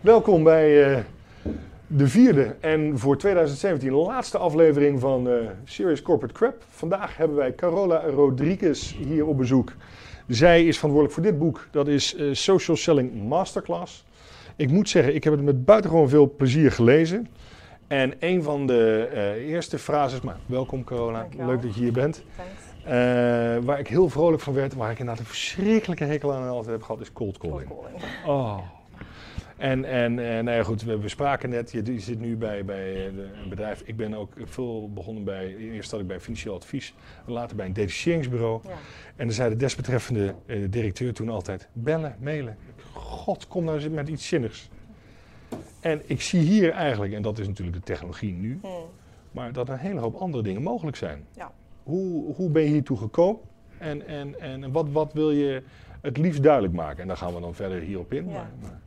Welkom bij eh, de vierde en voor 2017 laatste aflevering van uh, Serious Corporate Crap. Vandaag hebben wij Carola Rodriguez hier op bezoek. Zij is verantwoordelijk voor dit boek. Dat is uh, Social Selling Masterclass. Ik moet zeggen, ik heb het met buitengewoon veel plezier gelezen. En een van de eerste frases, maar welkom Carola, leuk dat je hier bent. Uh, waar ik heel vrolijk van werd, waar ik inderdaad een verschrikkelijke hekel aan altijd heb gehad, is cold calling. Cold calling. Oh. En, en, en nou ja, goed, we, we spraken net, je, je, zit nu bij, bij een bedrijf. Ik ben ook veel begonnen bij, eerst zat ik bij financieel advies, later bij een detacheringsbureau. Ja. En dan zei de desbetreffende uh, directeur toen altijd, bellen, mailen. God, kom nou eens met iets zinnigs. En ik zie hier eigenlijk, en dat is natuurlijk de technologie nu, hmm. maar dat een hele hoop andere dingen mogelijk zijn. Ja. Hoe, hoe ben je hiertoe gekomen? En, en, en wat, wat wil je het liefst duidelijk maken? En daar gaan we dan verder hierop in. Ja. Maar,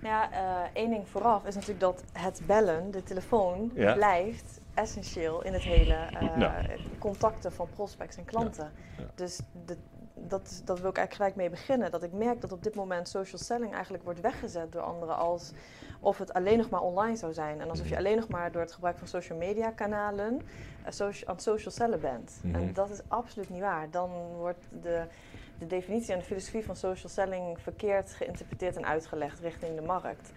Nou ja, uh, één ding vooraf is natuurlijk dat het bellen, de telefoon, blijft essentieel in het hele uh, contacten van prospects en klanten. Dus de, dat, dat wil ik eigenlijk gelijk mee beginnen. Dat ik merk dat op dit moment social selling eigenlijk wordt weggezet door anderen als of het alleen nog maar online zou zijn. En alsof je alleen nog maar door het gebruik van social media kanalen uh, aan het social sellen bent. En mhm. dat is absoluut niet waar. Dan wordt de, de definitie en de filosofie van social selling verkeerd geïnterpreteerd en uitgelegd richting de markt.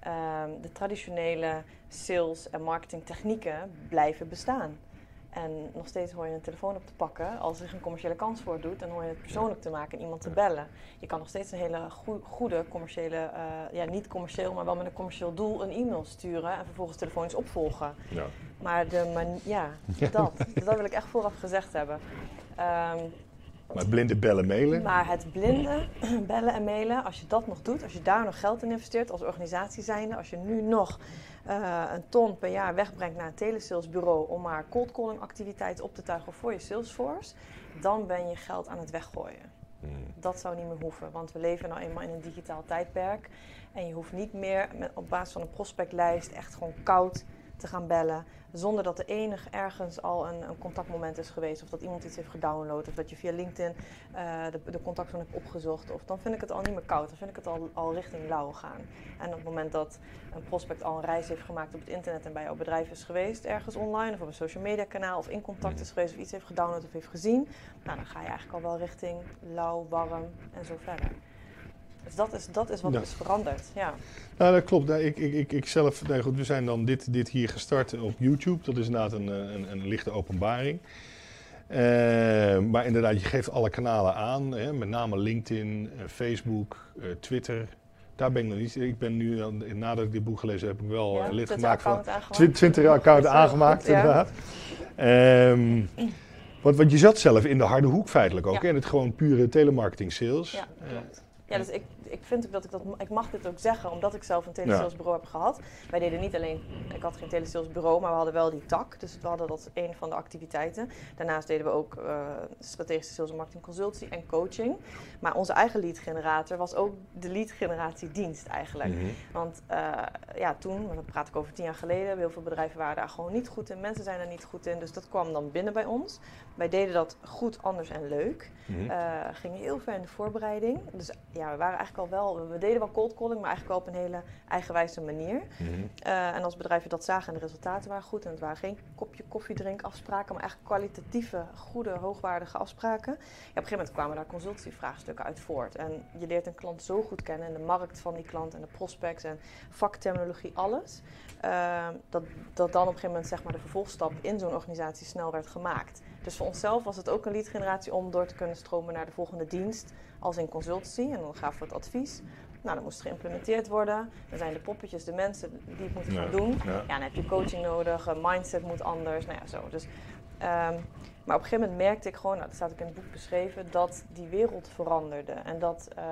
Ehm, de traditionele sales- en marketingtechnieken blijven bestaan. En nog steeds hoor je een telefoon op te pakken als er zich een commerciële kans voordoet. En hoor je het persoonlijk te maken en iemand te bellen. Je kan nog steeds een hele goede commerciële, uh, ja niet commercieel, maar wel met een commercieel doel een e-mail sturen. En vervolgens telefonisch opvolgen. Ja. Maar de man ja, dat, dat wil ik echt vooraf gezegd hebben. Um, maar blinde bellen mailen? Maar het blinde bellen en mailen, als je dat nog doet, als je daar nog geld in investeert als organisatie zijnde, als je nu nog uh, een ton per jaar wegbrengt naar een telesalesbureau om maar cold calling activiteiten op te tuigen voor je Salesforce, dan ben je geld aan het weggooien. Hmm. Dat zou niet meer hoeven, want we leven nou eenmaal in een digitaal tijdperk. En je hoeft niet meer met, op basis van een prospectlijst echt gewoon koud te gaan bellen. Zonder dat er enig ergens al een, een, contactmoment is geweest. Of dat iemand iets heeft gedownload. Of dat je via LinkedIn de, de contacten hebt opgezocht. Of dan vind ik het al niet meer koud. Dan vind ik het al, al richting lauw gaan. En op het moment dat een prospect al een reis heeft gemaakt op het internet. En bij jouw bedrijf is geweest. Ergens online of op een social media kanaal. Of in contact is geweest. Of iets heeft gedownload of heeft gezien. Nou dan ga je eigenlijk al wel richting lauw, warm en zo verder. Dus dat is, dat is wat is veranderd. Ja. Nou, dat klopt. Ik, ik, ik, ik zelf, nee, goed, we zijn dan dit, dit hier gestart op YouTube. Dat is inderdaad een, een, een lichte openbaring. Uh, maar inderdaad, je geeft alle kanalen aan, hè, met name LinkedIn, uh, Facebook, uh, Twitter. Daar ben ik nog niet. Ik ben nu, nadat ik dit boek gelezen heb, ik wel ja, lid gemaakt van. Twitter-account aangemaakt, inderdaad. Um, want, want je zat zelf in de harde hoek feitelijk ook, in het gewoon pure telemarketing sales. Ja, ja, dus ik, ik vind ook dat ik dat, ik mag dit ook zeggen, omdat ik zelf een telesalesbureau heb gehad. Wij deden niet alleen, ik had geen telesalesbureau, maar we hadden wel die tak. Dus we hadden dat een van de activiteiten. Daarnaast deden we ook uh, strategische sales en marketing consultie en coaching. Maar onze eigen lead generator was ook de lead generatie dienst eigenlijk. Mhm. Want uh, ja, toen, maar dat praat ik over tien jaar geleden, heel veel bedrijven waren daar gewoon niet goed in. Mensen zijn er niet goed in, dus dat kwam dan binnen bij ons. Wij deden dat goed, anders en leuk. Mm gingen heel ver in de voorbereiding. Dus ja, we waren eigenlijk al wel, we deden wel cold calling, maar eigenlijk wel op een hele eigenwijze manier. Mhm. Eh, en als bedrijven dat zagen en de resultaten waren goed, en het waren geen kopje koffiedrink afspraken, maar eigenlijk kwalitatieve, goede, hoogwaardige afspraken. Ja, op een gegeven moment kwamen daar consultievraagstukken uit voort. En je leert een klant zo goed kennen en de markt van die klant en de prospects en vakterminologie, alles. Uh, dat, dat dan op een gegeven moment zeg maar, de vervolgstap in zo'n organisatie snel werd gemaakt. Dus voor onszelf was het ook een lead generatie om door te kunnen stromen naar de volgende dienst als in consultancy. En dan gaven we het advies. Nou, dan moest geïmplementeerd worden. Dan zijn de poppetjes de mensen die het moeten gaan doen. Ja. dan heb je coaching nodig, een mindset moet anders. Nou ja, zo. Dus, um, maar op een gegeven moment merkte ik gewoon, nou, dat staat ook in het boek beschreven, dat die wereld veranderde. En dat uh,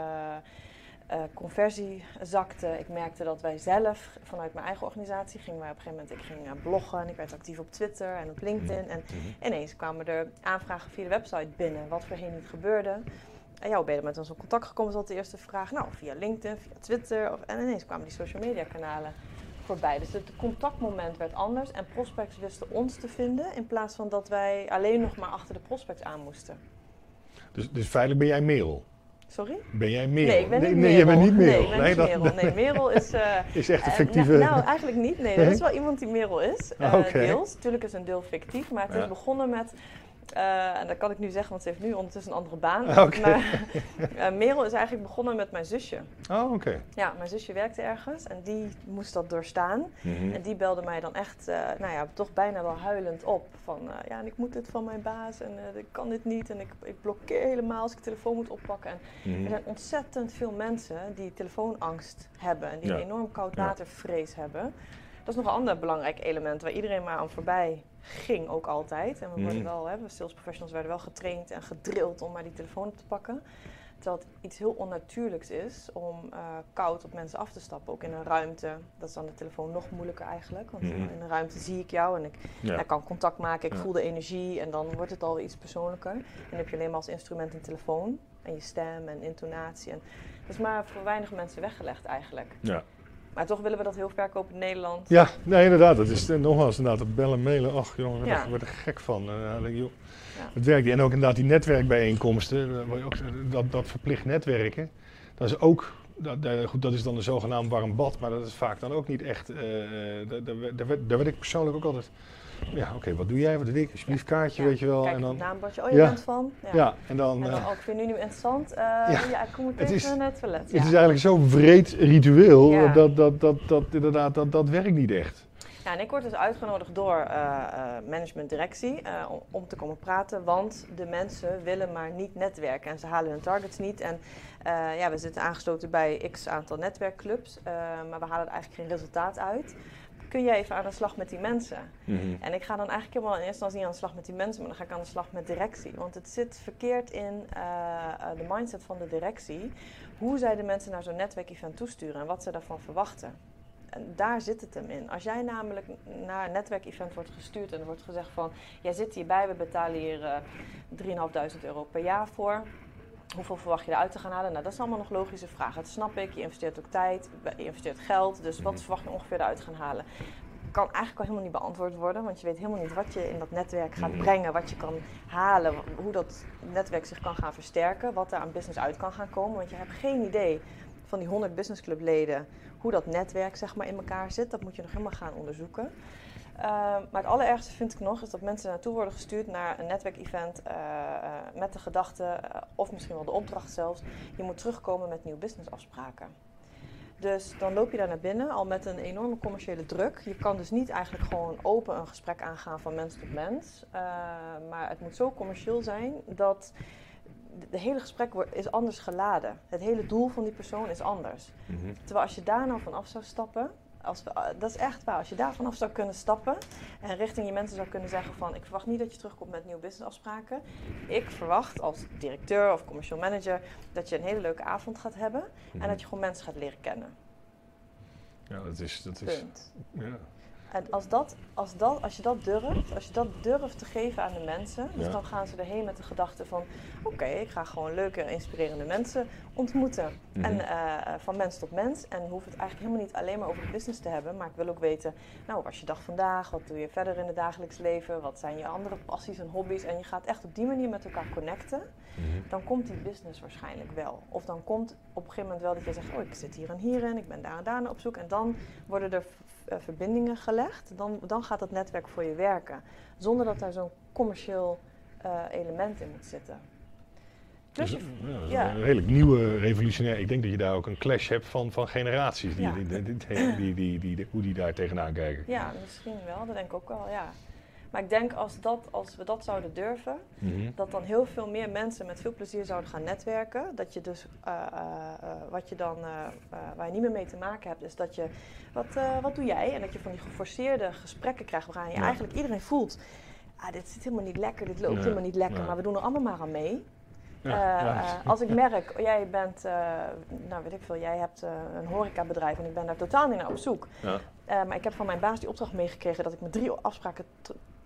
uh, conversie zakte. Ik merkte dat wij zelf, vanuit mijn eigen organisatie, gingen wij op een gegeven moment, ik ging uh, bloggen en ik werd actief op Twitter en op LinkedIn. En mhm. ineens kwamen er aanvragen via de website binnen, wat voorheen niet gebeurde. En ja, hoe ben je met ons in contact gekomen, was de eerste vraag. Nou, via LinkedIn, via Twitter. Of, en ineens kwamen die social media kanalen voorbij. Dus het contactmoment werd anders en prospects wisten ons te vinden in plaats van dat wij alleen nog maar achter de prospects aan moesten. Dus, dus feitelijk ben jij Merel? Sorry? Ben jij Merel? Nee, ik ben niet nee, Merel. je bent niet Merel. Nee, ik ben niet dat- Merel. Nee, Merel is... eh, is echt een eh, fictieve... nou, nou, eigenlijk niet. Nee, er Nee? is wel iemand die Merel is. eh, Ah, oké. Deels. Natuurlijk is een deel fictief, maar het Ja. is begonnen met... eh, en dat kan ik nu zeggen, want ze heeft nu ondertussen een andere baan. Maar eh, Merel is eigenlijk begonnen met mijn zusje. Oh, oké. Ja, mijn zusje werkte ergens en die moest dat doorstaan. Mhm. En die belde mij dan echt, eh, nou ja, toch bijna wel huilend op. Van, eh, ja, en ik moet dit van mijn baas en eh, ik kan dit niet. En ik, ik blokkeer helemaal als ik de telefoon moet oppakken. En Mhm. er zijn ontzettend veel mensen die telefoonangst hebben. En die Ja. een enorm koud Ja. watervrees hebben. Dat is nog een ander belangrijk element waar iedereen maar aan voorbij ging ook altijd. En we worden Mhm. wel, hè, we sales professionals werden wel getraind en gedrild om maar die telefoon op te pakken. Terwijl het iets heel onnatuurlijks is om eh, koud op mensen af te stappen. Ook in een ruimte. Dat is dan de telefoon nog moeilijker eigenlijk. Want Mhm. in een ruimte zie ik jou en ik Ja. kan contact maken, ik Ja. voel de energie en dan wordt het alweer iets persoonlijker. En dan heb je alleen maar als instrument een telefoon en je stem en intonatie. En dat is maar voor weinig mensen weggelegd eigenlijk. Ja. Maar toch willen we dat heel verkopen in Nederland. Ja, nee, inderdaad. Dat is eh, nogmaals inderdaad dat bellen, mailen. Ach, jongen, Ja. daar word ik gek van. Eh, denk ik, joh, Ja. Het werkt. En ook inderdaad die netwerkbijeenkomsten, eh, ook, dat, dat verplicht netwerken, dat is ook, dat, goed, dat is dan een zogenaamd warm bad, maar dat is vaak dan ook niet echt, eh, eh, daar werd ik persoonlijk ook altijd, ja oké, wat doe jij, wat doe ik, alsjeblieft kaartje, Ja, weet je wel. Kijk en dan, naambordje, oh je Ja. bent van? ja, en dan, En dan, eh, ik vind nu niet interessant. Eh, ja. ik kom meteen het is- naar het toilet. het is eigenlijk zo'n vreed ritueel, dat, dat, dat, dat, inderdaad, dat, dat werkt niet echt. Ja, en ik word dus uitgenodigd door eh eh management-directie eh, om, om te komen praten, want de mensen willen maar niet netwerken en ze halen hun targets niet. En eh, ja, we zitten aangesloten bij x aantal netwerkclubs, eh, maar we halen er eigenlijk geen resultaat uit. Kun jij even aan de slag met die mensen? En ik ga dan eigenlijk helemaal in eerste instantie niet aan de slag met die mensen, maar dan ga ik aan de slag met directie. Want het zit verkeerd in eh, eh, de mindset van de directie, hoe zij de mensen naar zo'n netwerkevent toesturen en wat ze daarvan verwachten. En daar zit het hem in. Als jij namelijk naar een netwerkevent wordt gestuurd en er wordt gezegd van... jij zit hierbij, we betalen hier eh 3.500 euro per jaar voor. Hoeveel verwacht je eruit te gaan halen? Nou, dat is allemaal nog logische vragen. Dat snap ik. Je investeert ook tijd, je investeert geld. Dus wat verwacht je ongeveer eruit gaan halen? Kan eigenlijk al helemaal niet beantwoord worden. Want je weet helemaal niet wat je in dat netwerk gaat brengen. Wat je kan halen. Hoe dat netwerk zich kan gaan versterken. Wat daar aan business uit kan gaan komen. Want je hebt geen idee van die 100 businessclubleden hoe dat netwerk zeg maar, in elkaar zit. Dat moet je nog helemaal gaan onderzoeken. Uh, maar het allerergste vind ik nog is dat mensen naartoe worden gestuurd naar een netwerkevent uh, uh, met de gedachte, of misschien wel de opdracht zelfs, je moet terugkomen met nieuwe businessafspraken. Dus dan loop je daar naar binnen al met een enorme commerciële druk. Je kan dus niet eigenlijk gewoon open een gesprek aangaan van mens tot mens. Uh, maar het moet zo commercieel zijn dat de hele gesprek is anders geladen. Het hele doel van die persoon is anders. Mm -hmm. Terwijl als je daar nou van af zou stappen, als we, dat is echt waar. Als je daar vanaf zou kunnen stappen en richting je mensen zou kunnen zeggen van ik verwacht niet dat je terugkomt met nieuwe businessafspraken. Ik verwacht als directeur of commercial manager dat je een hele leuke avond gaat hebben mm -hmm. en dat je gewoon mensen gaat leren kennen. Ja, dat is. Dat is Punt. Ja. En als, dat, als, dat, als je dat durft, als je dat durft te geven aan de mensen, dus Ja. dan gaan ze erheen met de gedachte van oké, ik ga gewoon leuke, inspirerende mensen ontmoeten. Mhm. En eh, van mens tot mens. En hoef het eigenlijk helemaal niet alleen maar over de business te hebben, maar ik wil ook weten, nou, wat was je dag vandaag? Wat doe je verder in het dagelijks leven? Wat zijn je andere passies en hobby's? En je gaat echt op die manier met elkaar connecten. Mhm. Dan komt die business waarschijnlijk wel. Of dan komt op een gegeven moment wel dat je zegt, oh, ik zit hier en hierin, ik ben daar en daar op zoek. En dan worden er verbindingen gelegd, dan, dan gaat dat netwerk voor je werken. Zonder dat daar zo'n commercieel uh, element in moet zitten. Dus, dus ja, dat is ja. een redelijk nieuwe, revolutionair. Ik denk dat je daar ook een clash hebt van, van generaties, die, ja. die, die, die, die, hoe die daar tegenaan kijken. Ja, misschien wel, dat denk ik ook wel, ja. Maar ik denk als, dat, als we dat zouden durven, mm -hmm. dat dan heel veel meer mensen met veel plezier zouden gaan netwerken. Dat je dus, uh, uh, wat je dan, uh, waar je niet meer mee te maken hebt, is dat je, wat, wat doe jij? En dat je van die geforceerde gesprekken krijgt waarin je ja. eigenlijk iedereen voelt, ah, dit zit helemaal niet lekker, dit loopt ja. helemaal niet lekker, maar we doen er allemaal maar aan mee. Ja, als ik merk, oh, jij bent, nou weet ik veel, jij hebt een horecabedrijf en ik ben daar totaal niet naar op zoek. maar ik heb van mijn baas die opdracht meegekregen dat ik met drie afspraken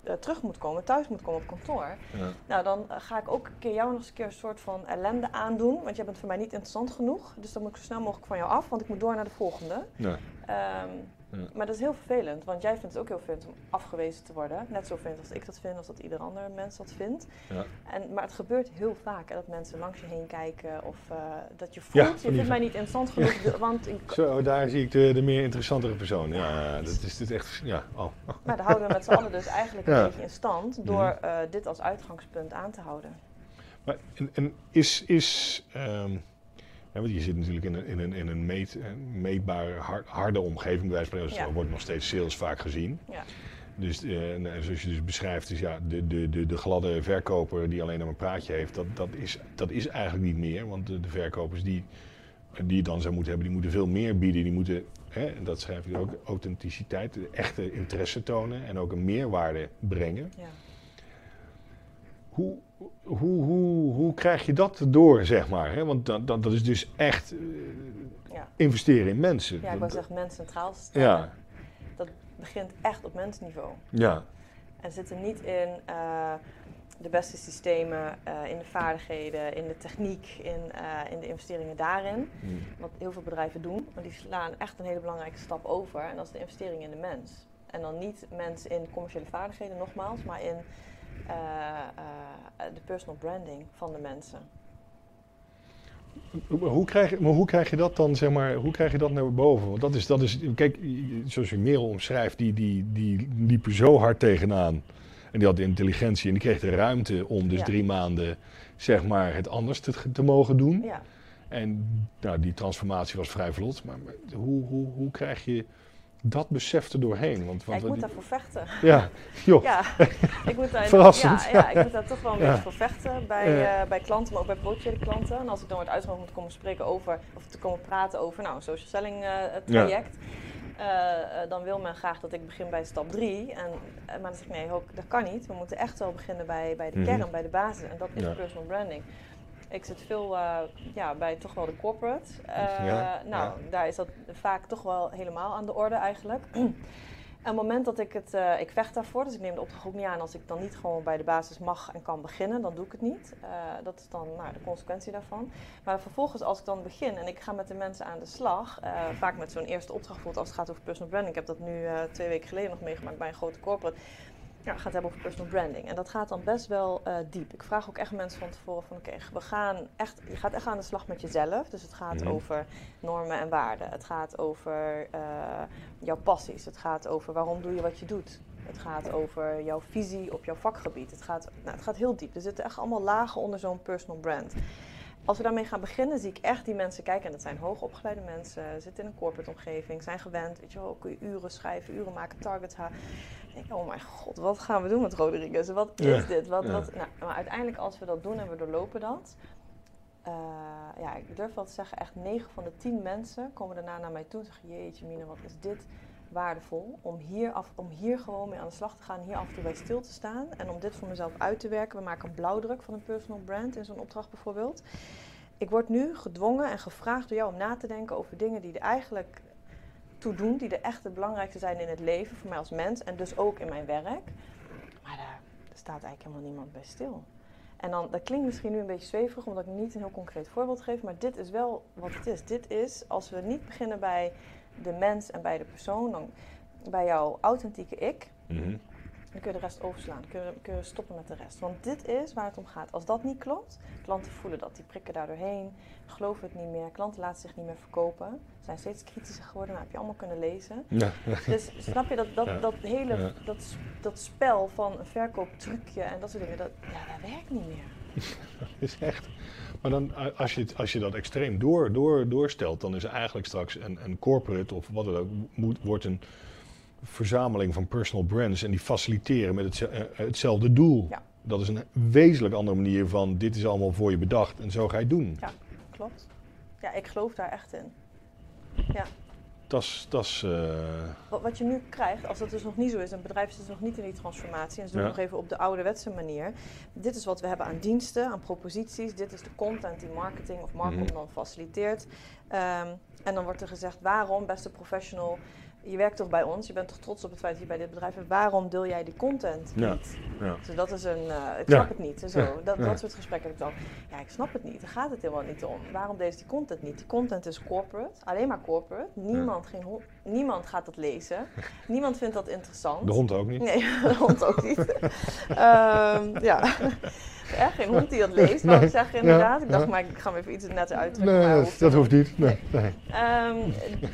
uh, terug moet komen, thuis moet komen op kantoor. Ja. Nou, dan uh, ga ik ook een keer jou nog eens een keer een soort van ellende aandoen. Want jij bent voor mij niet interessant genoeg. Dus dan moet ik zo snel mogelijk van jou af, want ik moet door naar de volgende. Ja. Um, Maar dat is heel vervelend, want jij vindt het ook heel vervelend om afgewezen te worden. Net zo vindt als ik dat vind, als dat ieder ander mens dat vindt. Ja. En, maar het gebeurt heel vaak hè, dat mensen langs je heen kijken of uh, dat je voelt, je vindt mij niet interessant genoeg. want ik... Zo, daar zie ik de, de meer interessantere persoon. Ja, dat is dit echt, ja. Oh. Maar daar houden we met z'n allen dus eigenlijk een beetje in stand door uh, dit als uitgangspunt aan te houden. Maar, en, en is, is um, ja, want je zit natuurlijk in een, in een, in een meet, meetbare, harde omgeving. Bij wijze van wordt nog steeds sales vaak gezien. Ja. Dus uh, zoals je dus beschrijft, is ja, de, de, de, de gladde verkoper die alleen maar een praatje heeft, dat, dat, is, dat is eigenlijk niet meer. Want de, de verkopers die, die je dan zou moeten hebben, die moeten veel meer bieden. Die moeten, hè, en dat schrijf ik ook, authenticiteit, echte interesse tonen en ook een meerwaarde brengen. Ja. Hoe, hoe, hoe, hoe krijg je dat door, zeg maar? Hè? Want dat, dat, dat is dus echt uh, ja. investeren in mensen. Ja, ik wil zeggen mens centraal stellen. Ja. Dat begint echt op mensniveau. Ja. En zit er niet in uh, de beste systemen, uh, in de vaardigheden, in de techniek, in, in de investeringen daarin. Hmm. Wat heel veel bedrijven doen. Maar die slaan echt een hele belangrijke stap over. En dat is de investering in de mens. En dan niet mensen in commerciële vaardigheden, nogmaals, maar in de personal branding van de mensen. Hoe krijg, maar hoe krijg je dat dan, zeg maar, hoe krijg je dat naar boven? Want dat is, dat is kijk, zoals je Merel omschrijft, die, die, die liep er zo hard tegenaan. En die had de intelligentie en die kreeg de ruimte om dus drie maanden, zeg maar, het anders te, te mogen doen. Ja. En nou, die transformatie was vrij vlot. Maar, maar hoe, hoe, hoe krijg je dat besef er doorheen. Want, want ik moet daarvoor vechten. Ja, joh. Ja, ik moet daar, Verrassend. Ja, ja, ik moet daar toch wel een beetje voor vechten bij, uh, bij klanten, maar ook bij potentiële klanten. En als ik dan word uitgenodigd om te komen spreken over, of te komen praten over nou, een social selling uh, traject. Uh, dan wil men graag dat ik begin bij stap 3. En, maar dan zeg ik nee, dat kan niet. We moeten echt wel beginnen bij, bij de mhm. kern, bij de basis. En dat is personal branding. Ik zit veel uh, ja, bij toch wel de corporate. Uh, ja, nou, daar is dat vaak toch wel helemaal aan de orde eigenlijk. en het moment dat ik het, uh, ik vecht daarvoor, dus ik neem de opdracht ook niet aan als ik dan niet gewoon bij de basis mag en kan beginnen, dan doe ik het niet. dat is dan nou, de consequentie daarvan. Maar vervolgens als ik dan begin en ik ga met de mensen aan de slag, vaak met zo'n eerste opdracht bijvoorbeeld als het gaat over personal branding. Ik heb dat nu twee weken geleden nog meegemaakt bij een grote corporate ja, gaat hebben over personal branding. En dat gaat dan best wel uh, diep. Ik vraag ook echt mensen van tevoren van oké, we gaan echt, je gaat echt aan de slag met jezelf. Dus het gaat mhm. over normen en waarden. Het gaat over uh, jouw passies. Het gaat over waarom doe je wat je doet. Het gaat over jouw visie op jouw vakgebied. Het gaat, nou, het gaat heel diep. Er zitten echt allemaal lagen onder zo'n personal brand. Als we daarmee gaan beginnen, zie ik echt die mensen kijken. En dat zijn hoogopgeleide mensen, zitten in een corporate omgeving, zijn gewend. Weet je wel, kun je uren schrijven, uren maken, targets halen denk, oh mijn god, wat gaan we doen met Rodriguez? Wat is dit? Wat, wat, nou, maar uiteindelijk als we dat doen en we doorlopen dat, uh, ja, ik durf wel te zeggen, echt 9 van de 10 mensen komen daarna naar mij toe en zeggen, jeetje Mine, wat is dit waardevol om hier, af, om hier gewoon mee aan de slag te gaan, hier af en toe bij stil te staan en om dit voor mezelf uit te werken. We maken een blauwdruk van een personal brand in zo'n opdracht bijvoorbeeld. Ik word nu gedwongen en gevraagd door jou om na te denken over dingen die er eigenlijk doen die de echt het belangrijkste zijn in het leven voor mij als mens en dus ook in mijn werk. Maar daar, staat eigenlijk helemaal niemand bij stil. En dan, dat klinkt misschien nu een beetje zweverig, omdat ik niet een heel concreet voorbeeld geef, maar dit is wel wat het is. Dit is, als we niet beginnen bij de mens en bij de persoon, dan bij jouw authentieke ik, mhm. Dan kun je de rest overslaan. Kun je, kun je, stoppen met de rest. Want dit is waar het om gaat. Als dat niet klopt, klanten voelen dat, die prikken daar doorheen, geloven het niet meer, klanten laten zich niet meer verkopen zijn steeds kritischer geworden. Dat heb je allemaal kunnen lezen. Ja. Dus snap je dat, dat, dat hele dat, dat spel van een verkooptrucje en dat soort dingen, dat, ja, dat werkt niet meer. dat is echt. Maar dan, als, je, als je dat extreem door, door, doorstelt, dan is er eigenlijk straks een, een corporate of wat dan ook, moet, wordt een verzameling van personal brands en die faciliteren met het, eh, hetzelfde doel. Ja. Dat is een wezenlijk andere manier van dit is allemaal voor je bedacht en zo ga je het doen. Ja, klopt. Ja, ik geloof daar echt in. Ja. Dat is. Uh... Wat, wat, je nu krijgt, als dat dus nog niet zo is, een bedrijf zit dus nog niet in die transformatie en ze doen nog even op de ouderwetse manier. Dit is wat we hebben aan diensten, aan proposities. Dit is de content die marketing of marketing mhm. dan faciliteert. Um, en dan wordt er gezegd: waarom, beste professional, je werkt toch bij ons, je bent toch trots op het feit dat je bij dit bedrijf bent. Waarom deel jij die content Ja. niet? Ja. Dus dat is een, eh, ik Ja. snap het niet. Zo, dat, dat soort gesprekken heb ik dan. Ja, ik snap het niet. Daar gaat het helemaal niet om. Waarom deze die content niet? Die content is corporate, alleen maar corporate. Niemand, geen niemand gaat dat lezen. niemand vindt dat interessant. De hond ook niet. Nee, de hond ook niet. Ehm, ja. Echt geen hond die dat leest, wou ik zeggen inderdaad. Ja, Ik dacht, ja. maar ik ga hem even iets netter uitdrukken. Nee, maar dat, dat hoeft niet. Nee, nee. Ehm,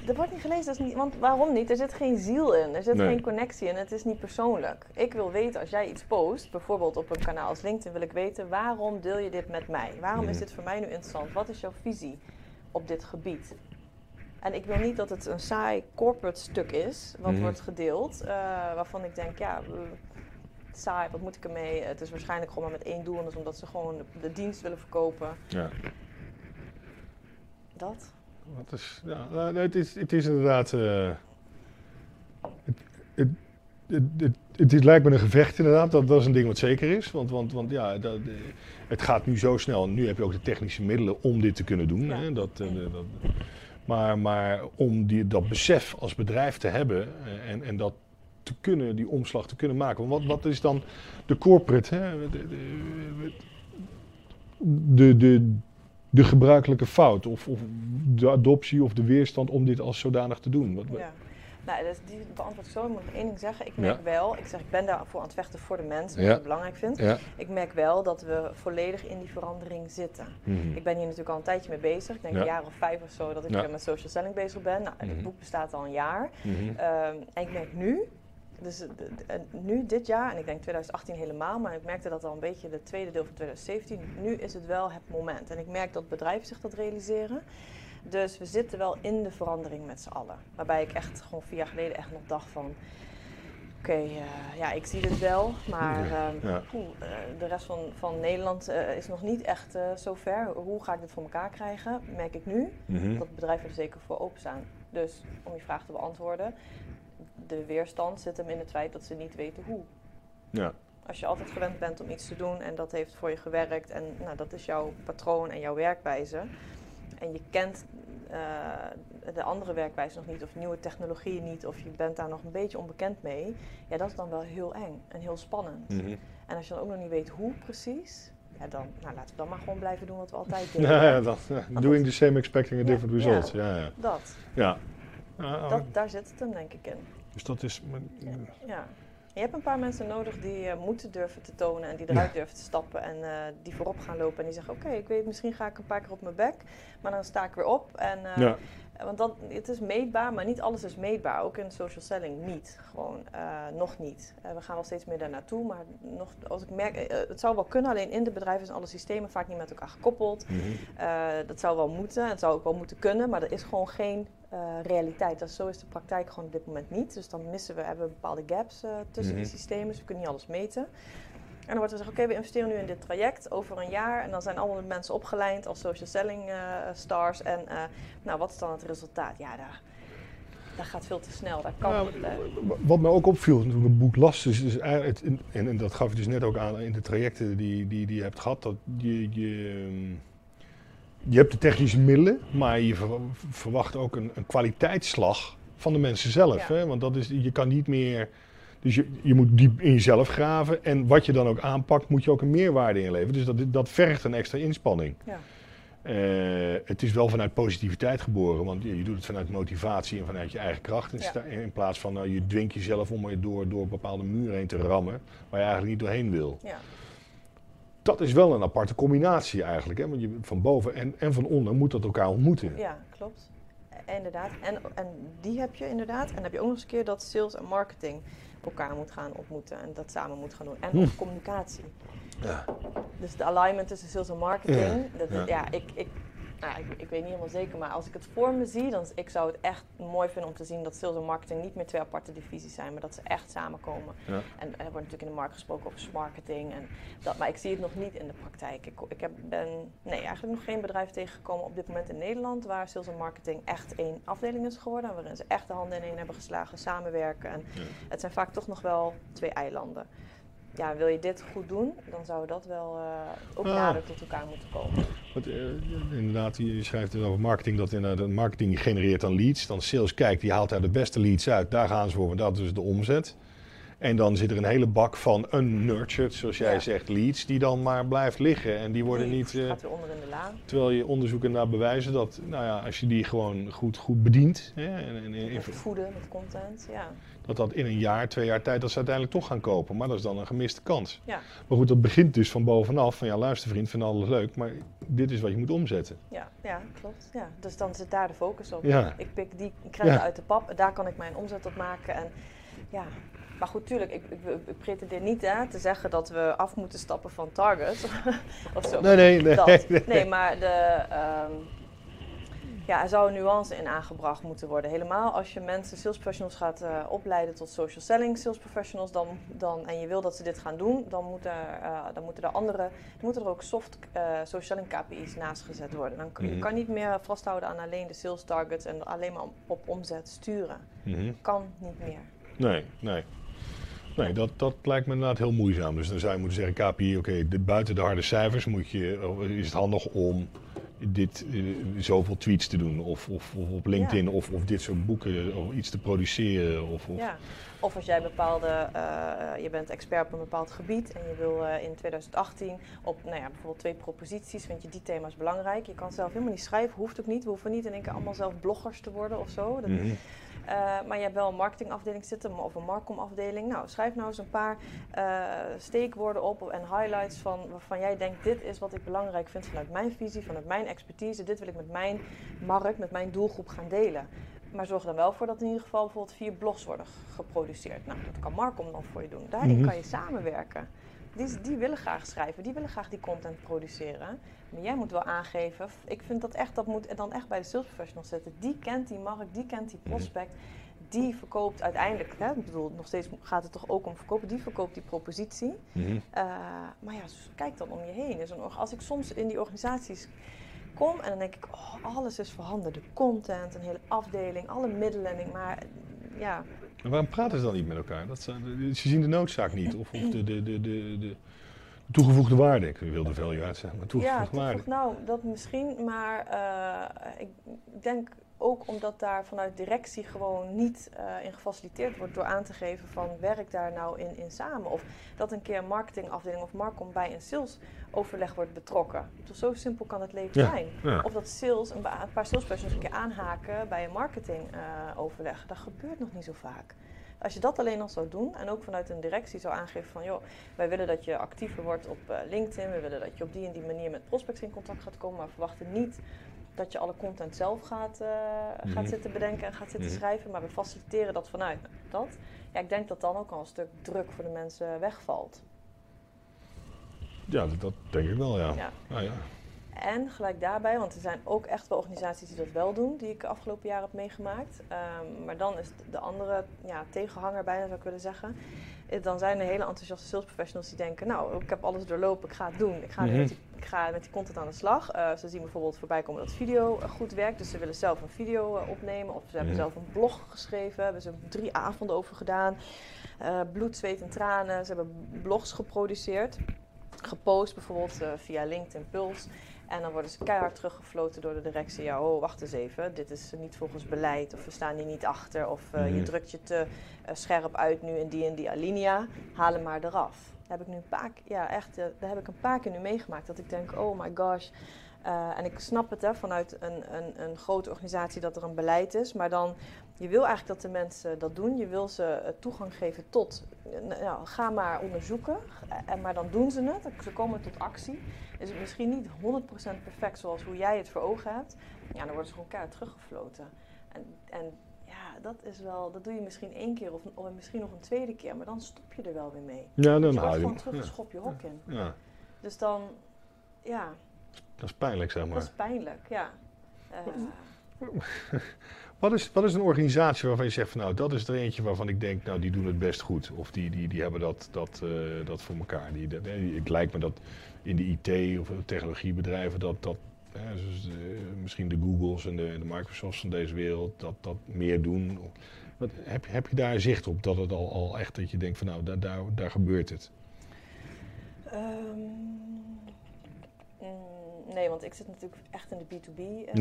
er wordt niet gelezen, dat is niet, want waarom niet? Er zit geen ziel in, er zit Nee. geen connectie in, het is niet persoonlijk. Ik wil weten, als jij iets post, bijvoorbeeld op een kanaal als LinkedIn, wil ik weten, waarom deel je dit met mij? Waarom is dit voor mij nu interessant? Wat is jouw visie op dit gebied? En ik wil niet dat het een saai corporate stuk is, wat Mhm. wordt gedeeld, eh, waarvan ik denk, ja, saai, wat moet ik ermee? Het is waarschijnlijk gewoon maar met één doel, en dat is omdat ze gewoon de, de dienst willen verkopen. Ja. Dat. Wat is, ja, nou, het, is, het is inderdaad. eh, het, het, het, het, het is, lijkt me een gevecht, inderdaad. Dat, dat is een ding wat zeker is. Want, want, want ja, dat, eh, het gaat nu zo snel. Nu heb je ook de technische middelen om dit te kunnen doen. Ja. Hè? Dat, eh, dat, maar, maar om die, dat besef als bedrijf te hebben eh, en, en dat te kunnen, die omslag te kunnen maken. Want wat, wat is dan de corporate? Hè? De, de, de, gebruikelijke fout of, of de adoptie of de weerstand om dit als zodanig te doen. Wat, Ja. Nou, dus die beantwoord ik zo. Ik moet nog één ding zeggen. Ik Ja. merk wel, ik zeg, ik ben daarvoor aan het vechten voor de mensen, wat Ja. ik belangrijk vind. Ja. Ik merk wel dat we volledig in die verandering zitten. Mhm. Ik ben hier natuurlijk al een tijdje mee bezig. Ik denk een jaar of vijf of zo dat ik met social selling bezig ben. Nou, Mhm. het boek bestaat al een jaar. Mhm. Ehm, en ik merk nu, dus eh, nu dit jaar, en ik denk 2018 helemaal, maar ik merkte dat al een beetje het tweede deel van 2017. Nu is het wel het moment. En ik merk dat bedrijven zich dat realiseren. Dus we zitten wel in de verandering met z'n allen. Waarbij ik echt gewoon vier jaar geleden echt nog dacht van... Oké, eh, ja, ik zie dit wel, maar ehm, ja. poeh, eh, de rest van, van Nederland is nog niet echt zo ver. Hoe ga ik dit voor elkaar krijgen? Merk ik nu Mhm. dat bedrijven er zeker voor openstaan. Dus om je vraag te beantwoorden, de weerstand zit hem in het feit dat ze niet weten hoe. Ja. Als je altijd gewend bent om iets te doen en dat heeft voor je gewerkt en nou, dat is jouw patroon en jouw werkwijze. En je kent eh, de andere werkwijze nog niet of nieuwe technologieën niet of je bent daar nog een beetje onbekend mee. Ja, dat is dan wel heel eng en heel spannend. Mhm. En als je dan ook nog niet weet hoe precies, ja, dan nou, laten we dan maar gewoon blijven doen wat we altijd deden. Ja, ja, dat, ja. Doing the same, expecting a different ja. result. Ja, ja. Dat, ja. Ja, dat, daar zit het hem denk ik in. Dus dat is. Ja. Je hebt een paar mensen nodig die eh, moeten durven te tonen en die eruit durven te stappen en eh, die voorop gaan lopen en die zeggen: Oké, ik weet, misschien ga ik een paar keer op mijn bek, maar dan sta ik weer op. En, eh, Ja. Want dat, het is meetbaar, maar niet alles is meetbaar. Ook in social selling niet. Gewoon nog niet. We gaan wel steeds meer daar naartoe, maar nog, als ik merk, het zou wel kunnen, alleen in de bedrijven zijn alle systemen vaak niet met elkaar gekoppeld. Mhm. Dat zou wel moeten, het zou ook wel moeten kunnen, maar er is gewoon geen eh, realiteit. Dat, zo is de praktijk gewoon op dit moment niet. Dus dan missen we, hebben we bepaalde gaps eh, tussen Mhm. die systemen, dus we kunnen niet alles meten. En dan wordt er gezegd, oké, we investeren nu in dit traject over een jaar. En dan zijn allemaal mensen opgeleid als social selling eh, stars. En eh, nou, wat is dan het resultaat? Ja, daar, dat gaat veel te snel. Daar kan niet. eh, Wat me ook opviel toen ik het boek las, is, is eigenlijk het- en, en dat gaf je dus net ook aan in de trajecten die, die, die je hebt gehad, dat je, je, je hebt de technische middelen, maar je ver- verwacht ook een, een kwaliteitsslag van de mensen zelf. Ja. Hè? Want dat is, je kan niet meer, dus je, je moet diep in jezelf graven en wat je dan ook aanpakt, moet je ook een meerwaarde inleveren. Dus dat, dat vergt een extra inspanning. ja. Eh, het is wel vanuit positiviteit geboren, want je, je doet het vanuit motivatie en vanuit je eigen kracht. In, Ja. sta- in plaats van nou, je dwingt jezelf om er door, door bepaalde muren heen te rammen, waar je eigenlijk niet doorheen wil. ja. Dat is wel een aparte combinatie eigenlijk. Hè? Want je, van boven en, en van onder moet dat elkaar ontmoeten. Ja, klopt. Eh, Inderdaad. En, en die heb je inderdaad. En dan heb je ook nog eens een keer dat sales en marketing elkaar moet gaan ontmoeten en dat samen moet gaan doen. En Hm. ook communicatie. Ja. Dus de alignment tussen sales en marketing. Ja, Dat, ja. ja. ik, ik, nou, ik, ik weet niet helemaal zeker, maar als ik het voor me zie, dan ik zou het echt mooi vinden om te zien dat sales en marketing niet meer twee aparte divisies zijn, maar dat ze echt samenkomen. Ja. En er wordt natuurlijk in de markt gesproken over marketing, en dat, maar ik zie het nog niet in de praktijk. Ik, ik heb, ben nee, eigenlijk nog geen bedrijf tegengekomen op dit moment in Nederland waar sales en marketing echt één afdeling is geworden, waarin ze echt de handen in één hebben geslagen, samenwerken. En Ja. het zijn vaak toch nog wel twee eilanden. Ja, wil je dit goed doen, dan zou dat wel eh, ook Ah. nader tot elkaar moeten komen. Want, uh, inderdaad, je schrijft over marketing dat inderdaad marketing genereert dan leads. Dan sales kijkt, die haalt daar de beste leads uit. Daar gaan ze voor, want dat is de omzet. En dan zit er een hele bak van unnurtured, zoals jij zegt, leads, die dan maar blijft liggen. En die worden niet. Uh, gaat weer onder in de laan. Terwijl je onderzoeken naar bewijzen dat, nou ja, als je die gewoon goed, goed bedient. Hè, en, en, voeden met content, ja. Dat dat in een jaar, twee jaar tijd, dat ze uiteindelijk toch gaan kopen. Maar dat is dan een gemiste kans. Ja. Maar goed, dat begint dus van bovenaf. Van ja, luister vriend, vind alles leuk, maar dit is wat je moet omzetten. Ja, ja klopt. Ja. Dus dan zit daar de focus op. Ja. Ik pik die krijgen uit de pap, daar kan ik mijn omzet op maken. En ja, maar goed, tuurlijk, ik, ik, ik pretendeer niet hè, te zeggen dat we af moeten stappen van Target. of zo. Nee, nee, nee. Nee. nee, maar de, um, ja, er zou een nuance in aangebracht moeten worden. Helemaal als je mensen, sales professionals, gaat uh, opleiden tot social selling sales professionals, dan, dan, en je wil dat ze dit gaan doen, dan, moet er, uh, dan moeten er andere, moeten er ook soft uh, social selling KPI's naast gezet worden. Dan, mm -hmm. Je kan niet meer vasthouden aan alleen de sales targets en alleen maar op omzet sturen. Mm -hmm. Kan niet meer. Nee, nee. Nee, dat, dat lijkt me inderdaad heel moeizaam. Dus dan zou je moeten zeggen, KPI, oké, okay, buiten de harde cijfers moet je, is het handig om dit, uh, zoveel tweets te doen. Of, of, of op LinkedIn, ja. of, of dit soort boeken, of iets te produceren. Of, of... Ja. of als jij bepaalde, uh, je bent expert op een bepaald gebied en je wil uh, in 2018 op nou ja, bijvoorbeeld twee proposities, vind je die thema's belangrijk. Je kan zelf helemaal niet schrijven, hoeft ook niet. We hoeven niet in één keer allemaal zelf bloggers te worden of zo. Dat, mm -hmm. Uh, maar je hebt wel een marketingafdeling zitten of een markomafdeling. Nou, schrijf nou eens een paar uh, steekwoorden op en highlights van waarvan jij denkt: dit is wat ik belangrijk vind vanuit mijn visie, vanuit mijn expertise. Dit wil ik met mijn markt, met mijn doelgroep gaan delen. Maar zorg er dan wel voor dat in ieder geval bijvoorbeeld vier blogs worden geproduceerd. Nou, dat kan Markom dan voor je doen. Daarin mm -hmm. kan je samenwerken. Die, die willen graag schrijven, die willen graag die content produceren. Maar jij moet wel aangeven, ik vind dat echt, dat moet dan echt bij de sales professional zetten. Die kent die markt, die kent die prospect, die verkoopt uiteindelijk, hè, ik bedoel, nog steeds gaat het toch ook om verkopen, die verkoopt die propositie. Mm -hmm. uh, maar ja, kijk dan om je heen. Dus als ik soms in die organisaties kom en dan denk ik, oh, alles is voorhanden. De content, een hele afdeling, alle middelen, maar ja... Maar waarom praten ze dan niet met elkaar? Dat ze, ze zien de noodzaak niet, of, of de, de, de, de, de toegevoegde waarde. Ik wilde veel uit zeggen, maar toegevoegde ja, waarde. Nou, dat misschien, maar uh, ik denk ook omdat daar vanuit directie gewoon niet uh, in gefaciliteerd wordt door aan te geven van werk daar nou in, in samen. Of dat een keer een marketingafdeling of markom bij een salesoverleg wordt betrokken. Dus zo simpel kan het leven ja, zijn. Ja. Of dat sales, een, een paar salespersonals een keer aanhaken bij een marketingoverleg. Uh, dat gebeurt nog niet zo vaak. Als je dat alleen al zou doen en ook vanuit een directie zou aangeven van joh, wij willen dat je actiever wordt op uh, LinkedIn, we willen dat je op die en die manier met prospects in contact gaat komen, maar verwachten niet dat je alle content zelf gaat, uh, mm-hmm. gaat zitten bedenken en gaat zitten mm-hmm. schrijven, maar we faciliteren dat vanuit dat. Ja, ik denk dat dan ook al een stuk druk voor de mensen wegvalt. Ja, dat, dat denk ik wel, ja. ja. Ah, ja. En gelijk daarbij, want er zijn ook echt wel organisaties die dat wel doen, die ik afgelopen jaren heb meegemaakt. Um, maar dan is de andere ja, tegenhanger bijna, zou ik willen zeggen. Dan zijn er hele enthousiaste sales professionals die denken, nou, ik heb alles doorlopen, ik ga het doen. Ik ga, mm-hmm. met, die, ik ga met die content aan de slag. Uh, ze zien bijvoorbeeld voorbij komen dat video uh, goed werkt, dus ze willen zelf een video uh, opnemen. Of ze hebben Mm-hmm. zelf een blog geschreven, hebben ze drie avonden over gedaan. Bloed, zweet en tranen. Ze hebben blogs geproduceerd. Gepost bijvoorbeeld via LinkedIn Pulse. En dan worden ze keihard teruggefloten door de directie. Ja, oh, wacht eens even. Dit is niet volgens beleid. Of we staan hier niet achter. Of uh, mm-hmm. je drukt je te uh, scherp uit nu in die en die alinea. Haal hem maar eraf. Daar heb ik nu een paar, ja, echt, uh, daar heb ik een paar keer nu meegemaakt. Dat ik denk, oh my gosh. en ik snap het hè, vanuit een, een, een grote organisatie dat er een beleid is. Maar dan, je wil eigenlijk dat de mensen dat doen. Je wil ze toegang geven tot, nou, ga maar onderzoeken. En, maar dan doen ze het. Ze komen tot actie is het misschien niet 100% perfect zoals hoe jij het voor ogen hebt, ja, dan worden ze gewoon keihard teruggefloten. En, en ja, dat is wel, dat doe je misschien één keer of, of misschien nog een tweede keer, maar dan stop je er wel weer mee. Ja, dan je haal je gewoon terug ja. schop je hok in. Ja. Dus dan, ja. Dat is pijnlijk, zeg maar. Dat is pijnlijk, ja. Uh, wat, is, wat is een organisatie waarvan je zegt van nou, dat is er eentje waarvan ik denk, nou die doen het best goed. Of die, die, die hebben dat, dat, uh, dat voor elkaar. Die, dat, het lijkt me dat in de IT of technologiebedrijven dat, dat dus misschien de Googles en de, de, Microsofts van deze wereld dat, dat meer doen. Wat, heb, heb je daar zicht op dat het al, al echt dat je denkt van nou daar, daar, daar gebeurt het? Um, Nee, want ik zit natuurlijk echt in de B2B-wereld. En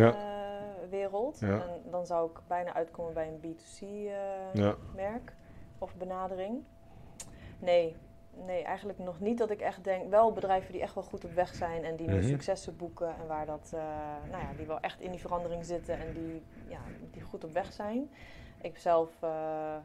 dan zou ik bijna uitkomen bij een B2C-merk of benadering. Nee, nee, eigenlijk nog niet dat ik echt denk. Wel bedrijven die echt wel goed op weg zijn en die nu mhm. successen boeken en waar dat, uh, nou ja, die wel echt in die verandering zitten en die, ja, die goed op weg zijn. Ik zelf. Uh,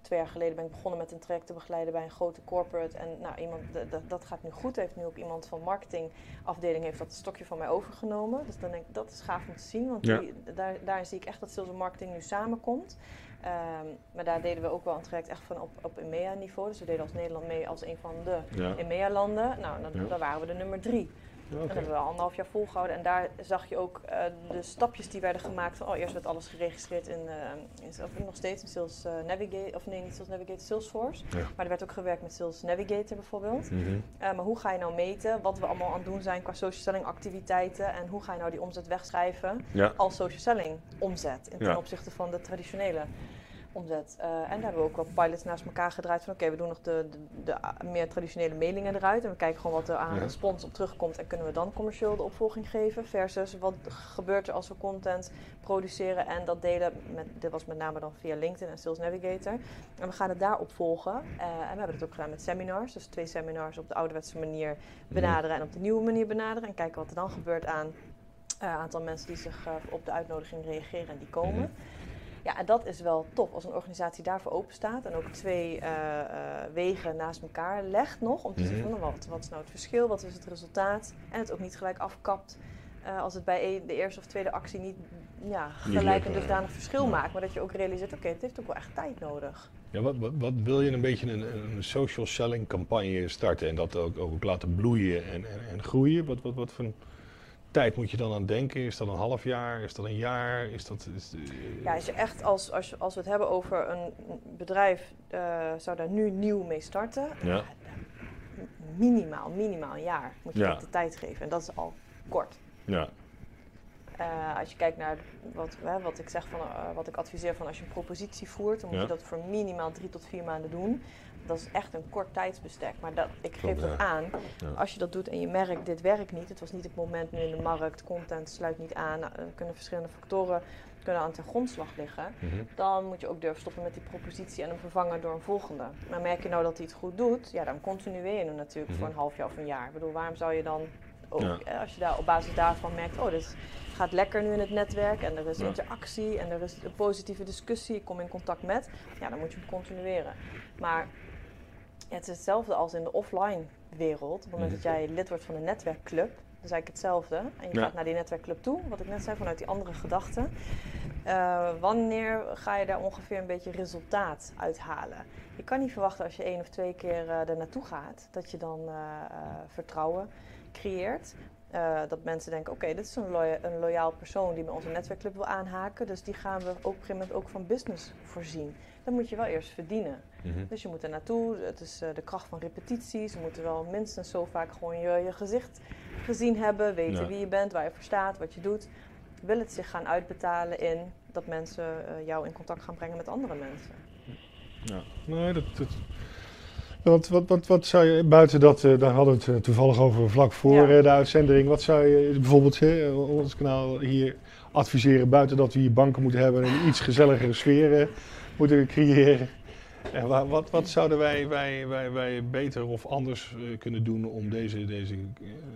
twee jaar geleden ben ik begonnen met een traject te begeleiden bij een grote corporate. En nou, iemand, dat gaat nu goed. Heeft nu ook iemand van marketingafdeling heeft dat stokje van mij overgenomen. Dus dan denk ik, dat is gaaf om te zien. Want die, daar, daar zie ik echt dat sales en marketing nu samenkomt. Um, maar daar deden we ook wel een traject echt van op, op EMEA-niveau. Dus we deden als Nederland mee als een van de ja. EMEA-landen. Nou, dan, dan, waren we de nummer drie. Okay. Dat hebben we anderhalf jaar volgehouden. En daar zag je ook uh, de stapjes die werden gemaakt. Van, oh, eerst werd alles geregistreerd in, uh, in of nog steeds in Sales uh, Navigator, of nee, niet Sales Navigator, Salesforce. Ja. Maar er werd ook gewerkt met Sales Navigator bijvoorbeeld. Mm -hmm. maar hoe ga je nou meten wat we allemaal aan het doen zijn qua social selling activiteiten en hoe ga je nou die omzet wegschrijven ja. als social selling omzet in ten opzichte van de traditionele omzet. Uh, en daar hebben we ook wel pilots naast elkaar gedraaid van oké, we doen nog de, de, de, meer traditionele mailingen eruit en we kijken gewoon wat er aan respons op terugkomt en kunnen we dan commercieel de opvolging geven versus wat gebeurt er als we content produceren en dat delen, met, dit was met name dan via LinkedIn en Sales Navigator. En we gaan het daarop volgen uh, en we hebben het ook gedaan met seminars, dus twee seminars op de ouderwetse manier benaderen en op de nieuwe manier benaderen en kijken wat er dan gebeurt aan uh, aantal mensen die zich op de uitnodiging reageren en die komen. Ja, en dat is wel top als een organisatie daarvoor open staat en ook twee uh, wegen naast elkaar legt nog. Om te zien mhm. van wat, wat is nou het verschil, wat is het resultaat. En het ook niet gelijk afkapt uh, als het bij de eerste of tweede actie niet ja, gelijk een dusdanig verschil maakt. Maar dat je ook realiseert, oké, het heeft ook wel echt tijd nodig. Ja, wat, wat, wat wil je een beetje een, een, social selling campagne starten en dat ook, ook laten bloeien en, en, en groeien? Wat, wat, wat voor tijd moet je dan aan denken? Is dat een half jaar? Is dat een jaar? Is dat, is, Ja, als je echt als, als, als we het hebben over een bedrijf uh, zou daar nu nieuw mee starten, ja. minimaal, minimaal een jaar moet je ja. de tijd geven. En dat is al kort. Ja. Uh, als je kijkt naar wat, wat ik zeg van, wat ik adviseer van als je een propositie voert, dan moet je dat voor minimaal drie tot vier maanden doen dat is echt een kort tijdsbestek. Maar dat, ik geef dat aan. Als je dat doet en je merkt, dit werkt niet. Het was niet het moment nu in de markt. Content sluit niet aan. Nou, er kunnen verschillende factoren kunnen aan ten grondslag liggen. Mhm. Dan moet je ook durven stoppen met die propositie en hem vervangen door een volgende. Maar merk je nou dat hij het goed doet, ja, dan continueer je hem natuurlijk mhm. voor een half jaar of een jaar. Ik bedoel, waarom zou je dan ook, als je daar op basis daarvan merkt, oh, dit gaat lekker nu in het netwerk en er is interactie en er is een positieve discussie, ik kom in contact met, ja, dan moet je hem continueren. Maar het is hetzelfde als in de offline wereld. Op het moment dat mhm. jij lid wordt van een netwerkclub, dat is eigenlijk hetzelfde. En je gaat naar die netwerkclub toe, wat ik net zei, vanuit die andere gedachten. Uh, wanneer ga je daar ongeveer een beetje resultaat uithalen? Je kan niet verwachten als je één of twee keer uh, er naartoe gaat, dat je dan uh, vertrouwen creëert. Dat mensen denken, oké, dit is een, een, loyaal persoon die bij onze netwerkclub wil aanhaken. Dus die gaan we op een gegeven moment ook van business voorzien. Dan moet je wel eerst verdienen. Mhm. Dus je moet er naartoe. Het is uh, de kracht van repetities. Ze moeten wel minstens zo vaak gewoon je, je gezicht gezien hebben. Weten wie je bent, waar je voor staat, wat je doet. Wil het zich gaan uitbetalen in dat mensen uh, jou in contact gaan brengen met andere mensen? Ja, nee, dat, dat wat, wat, wat, wat zou je, buiten dat, uh, daar hadden we het toevallig over vlak voor ja. de uitzending. Wat zou je bijvoorbeeld ons kanaal hier adviseren, buiten dat we hier banken moeten hebben en een iets gezelligere sfeer moeten creëren? En wat, wat zouden wij, wij, wij, wij beter of anders kunnen doen om deze, deze,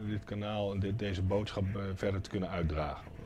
dit kanaal en dit, deze boodschap verder te kunnen uitdragen?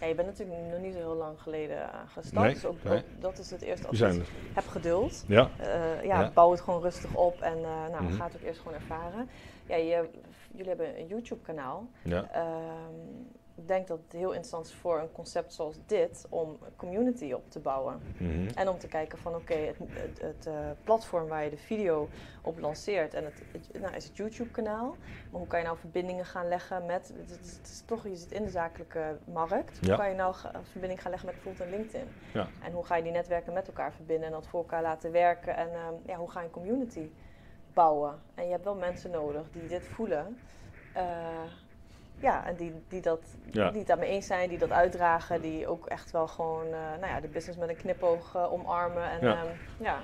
Ja, je bent natuurlijk nog niet zo heel lang geleden gestart. Nee, dus ook, nee. ook, dat is het eerste advies. Heb geduld. Ja. ja, ja, bouw het gewoon rustig op en nou, mm -hmm. ga het ook eerst gewoon ervaren. Ja, je, jullie hebben een YouTube kanaal. Ja. Um, ik denk dat het heel interessant is voor een concept zoals dit om community op te bouwen. Mhm. En om te kijken van oké, het, het, het uh, platform waar je de video op lanceert en het, nou, is het YouTube kanaal. Maar hoe kan je nou verbindingen gaan leggen met, het is, het is toch, je zit in de zakelijke markt. Hoe kan je nou een verbinding gaan leggen met bijvoorbeeld een LinkedIn? Ja. En hoe ga je die netwerken met elkaar verbinden en dat voor elkaar laten werken? En uh, ja, hoe ga je een community bouwen? En je hebt wel mensen nodig die dit voelen. Uh, ja, en die, die, dat, die het daarmee eens zijn, die dat uitdragen, die ook echt wel gewoon uh, nou ja, de business met een knipoog uh, omarmen. En, ja. Um, ja.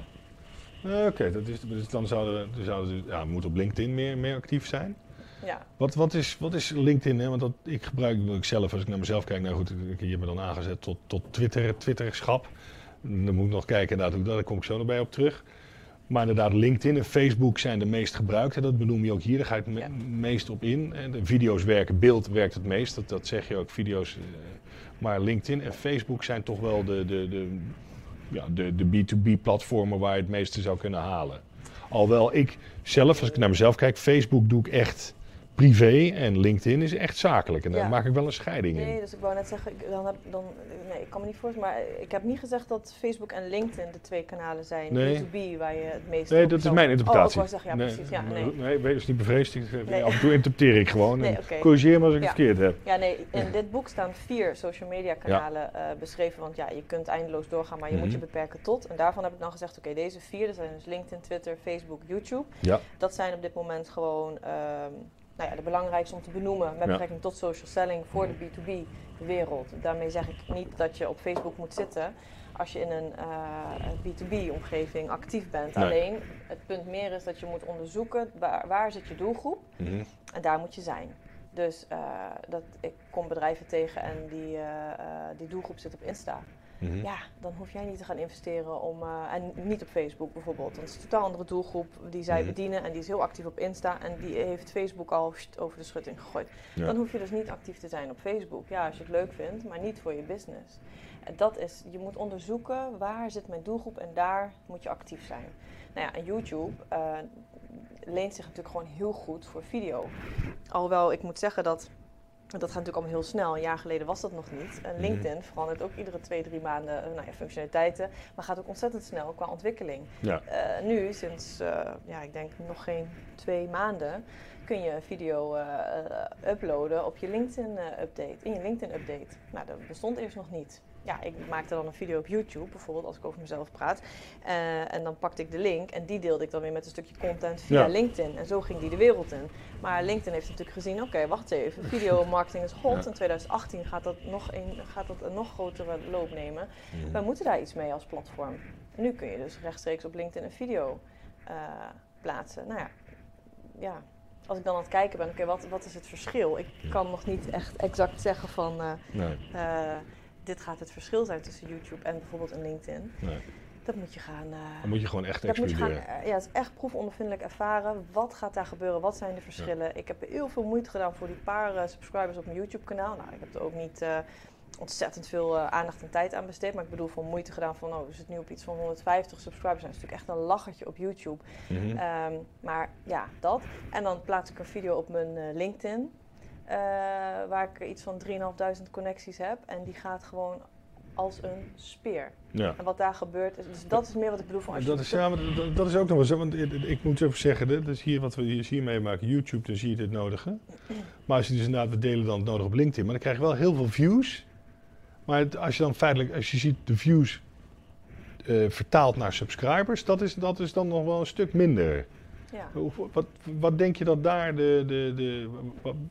Oké, okay, dat is, dus dan zouden we zouden, ja, moeten op LinkedIn meer, meer actief zijn. Ja. Wat, wat, is, wat is LinkedIn? Hè? Want dat, ik gebruik ik zelf, als ik naar mezelf kijk, nou goed, ik, je hebt me dan aangezet tot, tot Twitter, Twitterschap. Dan moet ik nog kijken, inderdaad, daar kom ik zo nog bij op terug. Maar inderdaad, LinkedIn en Facebook zijn de meest gebruikte. Dat benoem je ook hier. Daar ga je het me meest op in. De video's werken, beeld werkt het meest. Dat, dat zeg je ook, video's. Uh, maar LinkedIn en Facebook zijn toch wel de, de, de, ja, de, de B2B-platformen waar je het meeste zou kunnen halen. Alhoewel ik zelf, als ik naar mezelf kijk, Facebook doe ik echt privé en LinkedIn is echt zakelijk. En daar maak ik wel een scheiding in. Nee, dus ik wou net zeggen, dan heb, dan, nee, ik kan me niet voorstellen, maar ik heb niet gezegd dat Facebook en LinkedIn de twee kanalen zijn, nee. B2B, waar je het meest Nee, dat is mijn interpretatie. Oh, ik zeggen, ja nee, precies, ja, nee. Nee, wees niet bevreesd, af en toe interpreteer ik gewoon nee, okay. corrigeer me als ik ja. het verkeerd heb. Ja, nee, in dit boek staan vier social media kanalen uh, beschreven, want ja, je kunt eindeloos doorgaan, maar je mm -hmm. moet je beperken tot. En daarvan heb ik dan gezegd, oké, okay, deze vier, dat zijn dus LinkedIn, Twitter, Facebook, YouTube. Ja. Dat zijn op dit moment gewoon... Um, nou ja, de belangrijkste om te benoemen met betrekking tot social selling voor de B2B-wereld. Daarmee zeg ik niet dat je op Facebook moet zitten als je in een uh, B2B-omgeving actief bent. Nee. Alleen het punt meer is dat je moet onderzoeken waar, waar zit je doelgroep mm -hmm. en daar moet je zijn. Dus uh, dat, ik kom bedrijven tegen en die, uh, die doelgroep zit op Insta. Mm -hmm. Ja, dan hoef jij niet te gaan investeren om. Uh, en niet op Facebook bijvoorbeeld. Want het is een totaal andere doelgroep die zij mm -hmm. bedienen. En die is heel actief op Insta. En die heeft Facebook al over de schutting gegooid. Ja. Dan hoef je dus niet actief te zijn op Facebook. Ja, als je het leuk vindt, maar niet voor je business. En dat is, je moet onderzoeken waar zit mijn doelgroep en daar moet je actief zijn. Nou ja, en YouTube uh, leent zich natuurlijk gewoon heel goed voor video. Alhoewel ik moet zeggen dat dat gaat natuurlijk allemaal heel snel. Een jaar geleden was dat nog niet. En LinkedIn verandert ook iedere twee, drie maanden nou ja, functionaliteiten. Maar gaat ook ontzettend snel qua ontwikkeling. Ja. Uh, nu, sinds uh, ja, ik denk nog geen twee maanden, kun je video uh, uploaden op je LinkedIn-update. in je LinkedIn-update. Nou, dat bestond eerst nog niet ja, ik maakte dan een video op YouTube, bijvoorbeeld als ik over mezelf praat. Uh, en dan pakte ik de link en die deelde ik dan weer met een stukje content via ja. LinkedIn. En zo ging die de wereld in. Maar LinkedIn heeft natuurlijk gezien, oké, okay, wacht even, video marketing is hot. Ja. In 2018 gaat dat, nog een, gaat dat een nog grotere loop nemen. Mm. Wij moeten daar iets mee als platform. En nu kun je dus rechtstreeks op LinkedIn een video uh, plaatsen. Nou ja, ja, als ik dan aan het kijken ben, oké, okay, wat, wat is het verschil? Ik kan nog niet echt exact zeggen van... Uh, nee dit gaat het verschil zijn tussen YouTube en bijvoorbeeld een LinkedIn. Nee. Dat moet je gaan. Uh, Dan moet je gewoon echt dat gaan, uh, Ja, het is echt proefondervindelijk ervaren. Wat gaat daar gebeuren? Wat zijn de verschillen? Ja. Ik heb heel veel moeite gedaan voor die paar uh, subscribers op mijn YouTube-kanaal. Nou, ik heb er ook niet ontzettend veel aandacht en tijd aan besteed. Maar ik bedoel, van moeite gedaan van, oh, we zitten nu op iets van 150 subscribers. Dat is natuurlijk echt een lachertje op YouTube. Mm -hmm. um, maar ja, dat. En dan plaats ik een video op mijn LinkedIn. Uh, waar ik iets van 3.500 connecties heb. En die gaat gewoon als een speer. Ja. En wat daar gebeurt, is, dus dat is meer wat ik bedoel van als dat is, ja, maar dat, dat, is ook nog wel zo, want ik moet even zeggen, dat is hier wat we hier meemaken, YouTube, dan zie je dit nodige. Maar als je dus inderdaad, we delen dan het nodig op LinkedIn, maar dan krijg je wel heel veel views. Maar het, als je dan feitelijk, als je ziet de views uh, vertaald naar subscribers, dat is, dat is dan nog wel een stuk minder. Ja. Wat, wat denk je dat daar de, de, de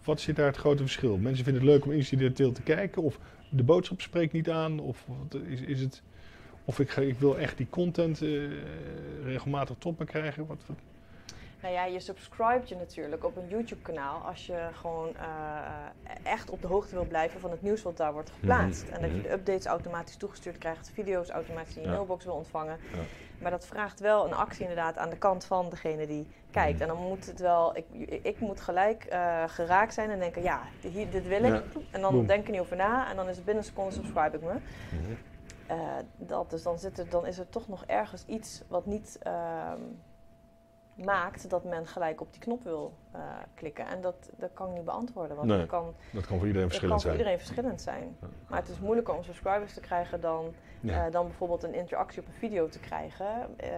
wat, zit daar het grote verschil? Mensen vinden het leuk om incidenteel te kijken of de boodschap spreekt niet aan of is, is het of ik, ik wil echt die content uh, regelmatig tot me krijgen? Wat? Nou ja, je subscribt je natuurlijk op een YouTube-kanaal als je gewoon uh, echt op de hoogte wil blijven van het nieuws wat daar wordt geplaatst. Mm-hmm. En dat je de updates automatisch toegestuurd krijgt, video's automatisch in je ja. mailbox wil ontvangen. Ja. Maar dat vraagt wel een actie inderdaad aan de kant van degene die kijkt. En dan moet het wel, ik, ik moet gelijk uh, geraakt zijn en denken, ja, hier, dit wil ik. Ja. En dan Boom. denk ik er niet over na en dan is het binnen een seconde subscribe ik me. Mm-hmm. Uh, dat, dus dan, zit er, dan is er toch nog ergens iets wat niet uh, maakt dat men gelijk op die knop wil uh, klikken. En dat, dat kan ik niet beantwoorden. Want nee, dat, kan, dat kan voor iedereen verschillend kan voor zijn. iedereen verschillend zijn. Ja. Maar het is moeilijker om subscribers te krijgen dan, ja. uh, dan bijvoorbeeld een interactie op een video te krijgen uh,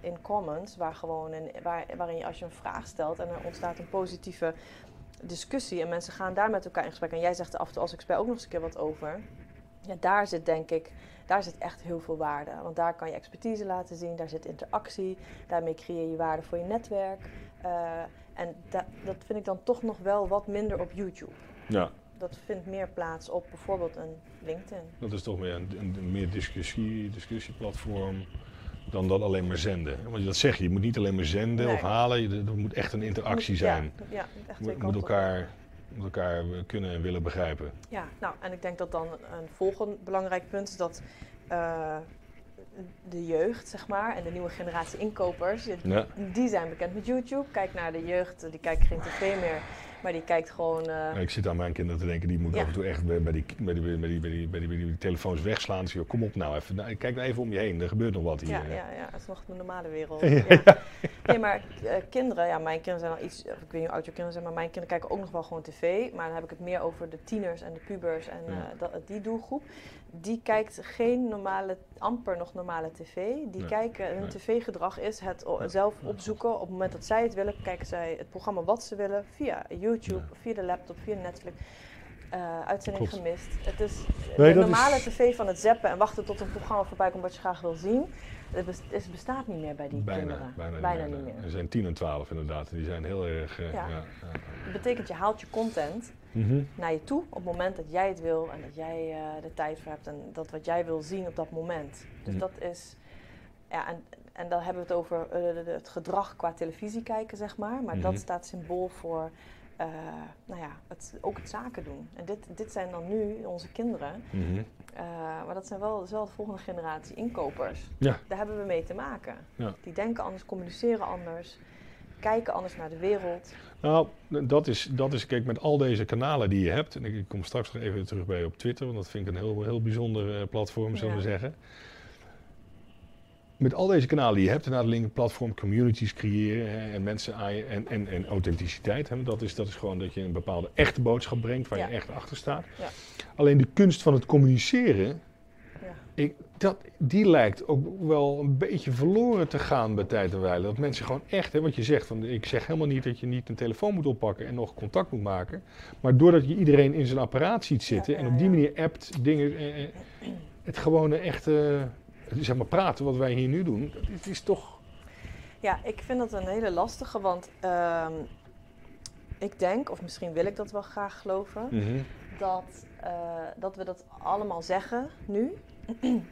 in comments, waar gewoon een, waar, waarin je als je een vraag stelt en er ontstaat een positieve discussie en mensen gaan daar met elkaar in gesprek. En jij zegt er af en toe als expert ook nog eens een keer wat over. Ja, daar zit denk ik, daar zit echt heel veel waarde. Want daar kan je expertise laten zien, daar zit interactie, daarmee creëer je waarde voor je netwerk. Uh, en da dat vind ik dan toch nog wel wat minder op YouTube. Ja. Dat vindt meer plaats op bijvoorbeeld een LinkedIn. Dat is toch meer een, meer discussie, discussieplatform. dan dat alleen maar zenden. Want dat zeg je, je moet niet alleen maar zenden Nee. of halen, je- er moet echt een interactie zijn. Ja, ja echt Je moet, elkaar, elkaar kunnen en willen begrijpen. Ja, nou, en ik denk dat dan een volgend belangrijk punt is dat eh, de jeugd, zeg maar, en de nieuwe generatie inkopers, die, Ja. die zijn bekend met YouTube. Kijk naar de jeugd, die kijkt geen tv meer, maar die kijkt gewoon... eh, Ik zit aan mijn kinderen te denken, die moeten Ja. af en toe echt bij, bij, die, bij, die, bij, die, bij, die, bij, die, bij die- bij die telefoons wegslaan. Dus, joh, kom op nou even, nou, kijk nou even om je heen, er gebeurt nog wat hier. Ja, ja, ja, het is nog de normale wereld. Ja. Nee, maar eh, kinderen, ja, mijn kinderen zijn al iets, ik weet niet hoe oud je kinderen zijn, maar mijn kinderen kijken ook nog wel gewoon tv. Maar dan heb ik het meer over de tieners en de pubers en eh, dat, die doelgroep. Die kijkt geen normale, amper nog normale tv. Die Nee. kijken, hun tv-gedrag is het o- zelf opzoeken. Op het moment dat zij het willen, kijken zij het programma wat ze willen via YouTube, Ja. via de laptop, via Netflix. Eh, uitzending Klopt. gemist. Het is Nee, de normale is- tv van het zappen en wachten tot een programma voorbij komt wat je graag wil zien. Het bes- het bestaat niet meer bij die Bijna, kinderen. bijna, niet meer. Er zijn 10 en 12 inderdaad, die zijn heel erg... eh, Ja. ja, ja. Dat betekent je haalt je content Mhm. naar je toe op het moment dat jij het wil en dat jij eh, de tijd voor hebt en dat wat jij wil zien op dat moment. Dus Mhm. dat is, ja, en, en dan hebben we het over eh, het gedrag qua televisie kijken, zeg maar. Maar Mhm. dat staat symbool voor, eh, nou ja, het, ook het zaken doen. En dit, dit zijn dan nu onze kinderen, Mhm. maar dat zijn wel, dat is wel de volgende generatie inkopers. Ja. Daar hebben we mee te maken. Ja. Die denken anders, communiceren anders, kijken anders naar de wereld. Nou, dat is, dat is, kijk, met al deze kanalen die je hebt, en ik, kom straks nog even terug bij je op Twitter, want dat vind ik een heel, heel bijzonder eh, platform, zullen we Ja. zeggen. Met al deze kanalen die je hebt, en naar de link platform, communities creëren hè, en mensen je, en, en, en authenticiteit. Hè, dat, is, dat is gewoon dat je een bepaalde echte boodschap brengt waar Ja. je echt achter staat. Ja. Alleen de kunst van het communiceren. Ik, dat, die lijkt ook wel een beetje verloren te gaan bij tijd en wijle. Dat mensen gewoon echt, hè, wat je zegt, van, ik zeg helemaal niet dat je niet een telefoon moet oppakken en nog contact moet maken. Maar doordat je iedereen in zijn apparaat ziet zitten Ja, en op die manier appt, dingen, eh, eh, het gewone echte, zeg maar praten wat wij hier nu doen, dat is, is toch... Ja, ik vind dat een hele lastige, want ehm, ik denk, of misschien wil ik dat wel graag geloven, dat, eh, dat we dat allemaal zeggen nu.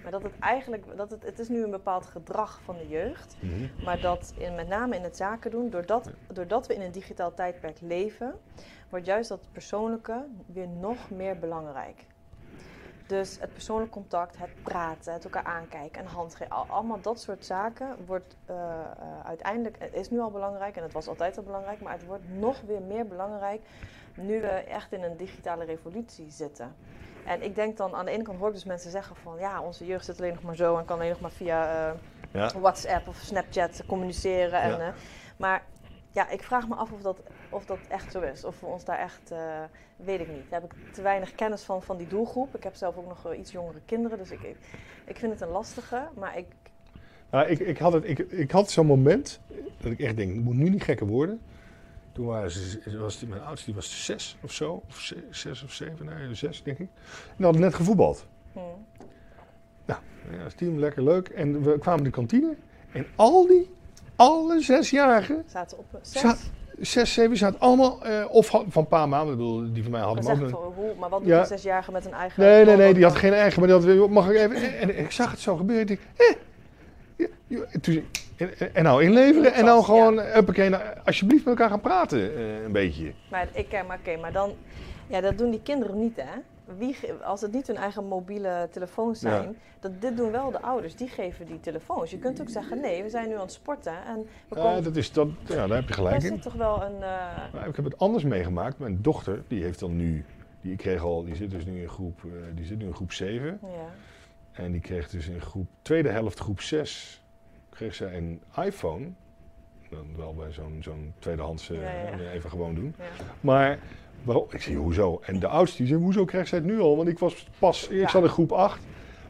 Maar dat het eigenlijk, dat het, het is nu een bepaald gedrag van de jeugd. Mhm. Maar dat in, met name in het zaken doen, doordat, doordat we in een digitaal tijdperk leven, wordt juist dat persoonlijke weer nog meer belangrijk. Dus het persoonlijk contact, het praten, het elkaar aankijken en handgeven, al- allemaal dat soort zaken wordt eh, eh, uiteindelijk, het is nu al belangrijk en het was altijd al belangrijk, maar het wordt nog weer meer belangrijk nu we echt in een digitale revolutie zitten. En ik denk dan, aan de ene kant hoor ik dus mensen zeggen van ja, onze jeugd zit alleen nog maar zo en kan alleen nog maar via eh, Ja. WhatsApp of Snapchat communiceren. En, Ja. eh, maar ja, ik vraag me af of dat, of dat echt zo is. Of we ons daar echt, eh, weet ik niet. Daar heb ik te weinig kennis van, van die doelgroep. Ik heb zelf ook nog iets jongere kinderen, dus ik, ik, ik vind het een lastige. Maar ik, Nou, ik, ik had, het, ik, ik had zo'n moment dat ik echt denk, het moet nu niet gekker worden. Toen waren ze, was die, mijn oudste die was zes of zo, of ze- zes of zeven, nee, zes denk ik. En we hadden net gevoetbald. hm, Ja, als team, lekker leuk. En we kwamen de kantine. En al die, alle zesjarigen, zaten op zes. Zat- zes, zeven, zaten allemaal, eh, of van een paar maanden, ik bedoel, die van mij hadden hem ook maar wat doet Ja. een zesjarige met een eigen... Nee, nee, nee, die had geen eigen, maar die had, mag ik even, en, en ik zag het zo gebeuren. Ik dacht, eh, ja, ja, en, toen, en, en nou inleveren en nou gewoon, ja. huppakee, nou, alsjeblieft met elkaar gaan praten, eh, een beetje. Maar ik maar oké, maar dan, ja, dat doen die kinderen niet, hè? Wie, als het niet hun eigen mobiele telefoons zijn, Ja. dat, dit doen wel de ouders, die geven die telefoons. Je kunt ook zeggen, nee, we zijn nu aan het sporten en we Ja, komen... dat is, dat, ja, daar heb je gelijk in. zit toch wel een... eh, Maar ik heb het anders meegemaakt. Mijn dochter, die heeft dan nu, die kreeg al, die zit dus nu in groep, eh, die zit nu in groep 7. ja. En die kreeg dus in groep, tweede helft groep 6, kreeg zij een iPhone. Dan wel bij zo'n zo'n tweedehands, eh, Ja, ja, ja. even gewoon doen. Maar waarom? Ik zei, hoezo? En de oudste die zei, hoezo krijgt zij het nu al? Want ik was pas, ik zat in groep 8.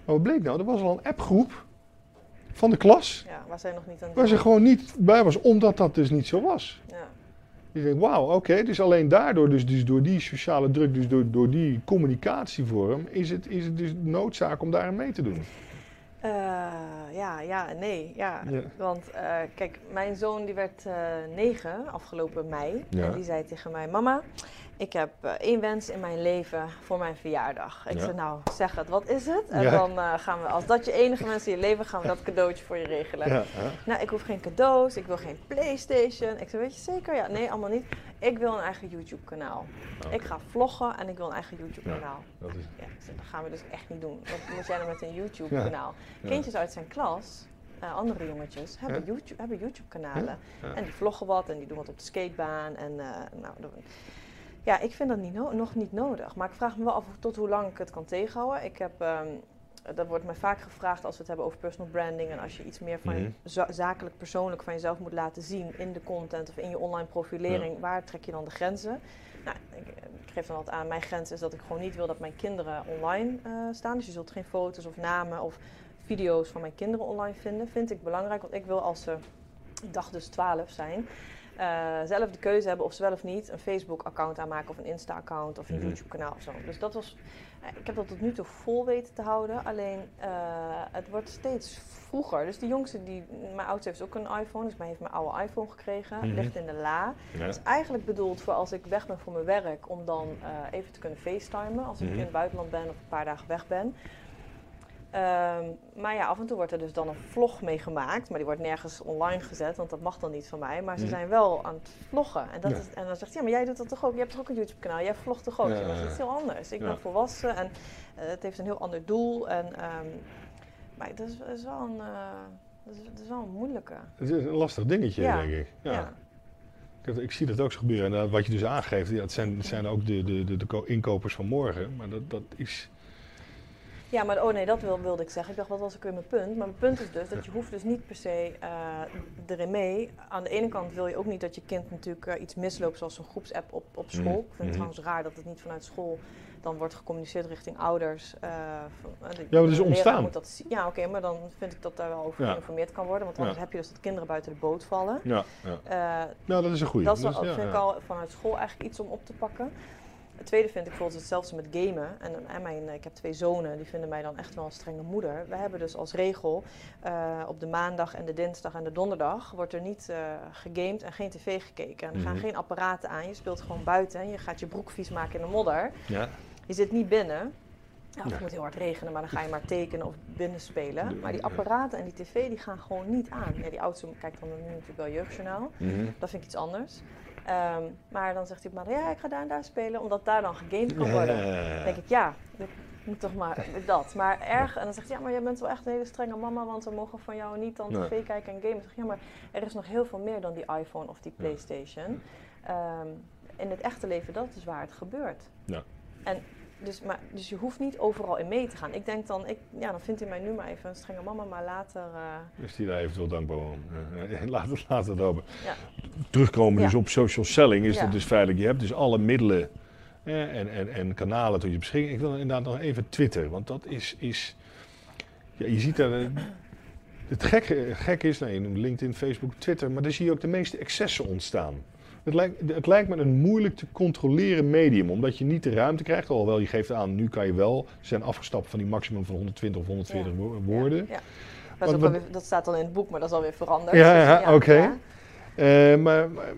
Maar wat bleek nou? Er was al een appgroep van de klas. ja, waar zij nog niet aan Waar ze gewoon niet bij was, omdat dat dus niet zo was. Ja. Je denkt, wauw, oké, dus alleen daardoor, dus, dus door die sociale druk, dus door, door die communicatievorm, is het, is het dus noodzaak om daarin mee te doen. Ja, ja en nee. Ja. Want kijk, mijn zoon die werd negen afgelopen mei. En die zei tegen mij, mama, ik heb uh, één wens in mijn leven voor mijn verjaardag. Ik zei, nou, zeg het, wat is het? En dan uh, gaan we, als dat je enige wens in je leven, gaan we dat cadeautje voor je regelen. Ja, nou, ik hoef geen cadeaus, ik wil geen Playstation. Ik zei, weet je zeker? Ja, nee, allemaal niet. Ik wil een eigen YouTube-kanaal. Ik ga vloggen en ik wil een eigen YouTube-kanaal. Ja, is... ja, dat gaan we dus echt niet doen. Wat moet jij nou met een YouTube-kanaal? Kindjes uit zijn klas, uh, andere jongetjes, hebben, YouTube, hebben YouTube-kanalen. En die vloggen wat en die doen wat op de skatebaan. En, uh, nou, ja, ik vind dat niet nog niet nodig. Maar ik vraag me wel af tot hoe lang ik het kan tegenhouden. Ik heb, um, dat wordt mij vaak gevraagd als we het hebben over personal branding. En als je iets meer van mm zakelijk, persoonlijk van jezelf moet laten zien in de content of in je online profilering. Waar trek je dan de grenzen? Nou, ik, ik, geef dan altijd aan, mijn grens is dat ik gewoon niet wil dat mijn kinderen online uh, staan. Dus je zult geen foto's of namen of video's van mijn kinderen online vinden. Vind ik belangrijk, want ik wil als ze, ik dacht dus 12 zijn, uh, zelf de keuze hebben of ze wel of niet een Facebook-account aanmaken of een Insta-account of een mhm. YouTube-kanaal of zo. Dus dat was, uh, ik heb dat tot nu toe vol weten te houden. Alleen uh, het wordt steeds vroeger. Dus die jongste, die, mijn oudste heeft ook een iPhone, dus mij heeft mijn oude iPhone gekregen, mm ligt in de la. Ja. is eigenlijk bedoeld voor als ik weg ben voor mijn werk, om dan even te kunnen facetimen als ik mhm. in het buitenland ben of een paar dagen weg ben. Ehm, maar ja, af en toe wordt er dus dan een vlog mee gemaakt. Maar die wordt nergens online gezet, want dat mag dan niet van mij. Maar ze zijn wel aan het vloggen. En, dat is, en dan zegt hij, ja, maar jij doet dat toch ook? Je hebt toch ook een YouTube-kanaal? Jij vlogt toch ook? Ja, dat is heel anders. Ik ben volwassen en uh, het heeft een heel ander doel. En, um, maar dat is, is wel een, uh, dat is, dat is, wel een moeilijke. Het is een lastig dingetje, denk ik. Ja. Ik, ik, zie dat ook zo gebeuren. En uh, wat je dus aangeeft, ja, het, zijn, het zijn ook de, de, de, de inkopers van morgen. Maar dat, dat is ja, maar oh nee, dat wilde ik zeggen. Ik dacht, wat was ik weer mijn punt? Maar mijn punt is dus dat je hoeft dus niet per se uh, erin mee. Aan de ene kant wil je ook niet dat je kind natuurlijk uh, iets misloopt zoals een groepsapp op, op school. Mm. Ik vind het mm. trouwens raar dat het niet vanuit school dan wordt gecommuniceerd richting ouders. Uh, de, ja, maar is ontstaan. Moet dat, ja, oké, maar dan vind ik dat daar wel over geïnformeerd kan worden. Want anders heb je dus dat kinderen buiten de boot vallen. Ja, ja. nou, dat is een goede. Dat, is, dat vind ik al vanuit school eigenlijk iets om op te pakken. Het tweede vind ik bijvoorbeeld hetzelfde met gamen. En, en mijn, ik heb twee zonen, die vinden mij dan echt wel een strenge moeder. We hebben dus als regel uh, op de maandag en de dinsdag en de donderdag wordt er niet uh, gegamed en geen tv gekeken. En er gaan mhm. geen apparaten aan. Je speelt gewoon buiten en je gaat je broek vies maken in de modder. Ja. Je zit niet binnen. Ja, het moet heel hard regenen, maar dan ga je maar tekenen of binnen spelen. Maar die apparaten en die tv die gaan gewoon niet aan. Ja, die oudste kijkt dan nu natuurlijk wel jeugdjournaal. Mhm. Dat vind ik iets anders. Um, maar dan zegt hij maar, ja, ik ga daar en daar spelen, omdat daar dan gegamed kan worden. Dan denk ik, ja, ik moet toch maar dat. Maar erg, en dan zegt hij, ja, maar jij bent wel echt een hele strenge mama, want we mogen van jou niet dan tv kijken en gamen. Ik zeg, ja, maar er is nog heel veel meer dan die iPhone of die Playstation. Um, in het echte leven, dat is waar het gebeurt. Ja. En dus, maar, dus je hoeft niet overal in mee te gaan. Ik denk dan, ik, ja, dan vindt hij mij nu maar even een strenge mama, maar later... Uh... Is hij daar eventueel dankbaar om? Uh, laat, het, laat het open. Ja. Terugkomen dus op social selling is het dus feitelijk. Je hebt dus alle middelen en, en, en kanalen tot je beschikking. Ik wil inderdaad nog even Twitter, want dat is... is ja, je ziet daar... Het gek, gek is, nee, LinkedIn, Facebook, Twitter, maar daar zie je ook de meeste excessen ontstaan. Het lijkt, het lijkt me een moeilijk te controleren medium, omdat je niet de ruimte krijgt. Alhoewel je geeft aan, nu kan je wel zijn afgestapt van die maximum van 120 of 140 woorden. Ja, Dat, alweer, dat, staat dan in het boek, maar dat is alweer veranderd. Ja, dus ja oké. Uh, maar, maar,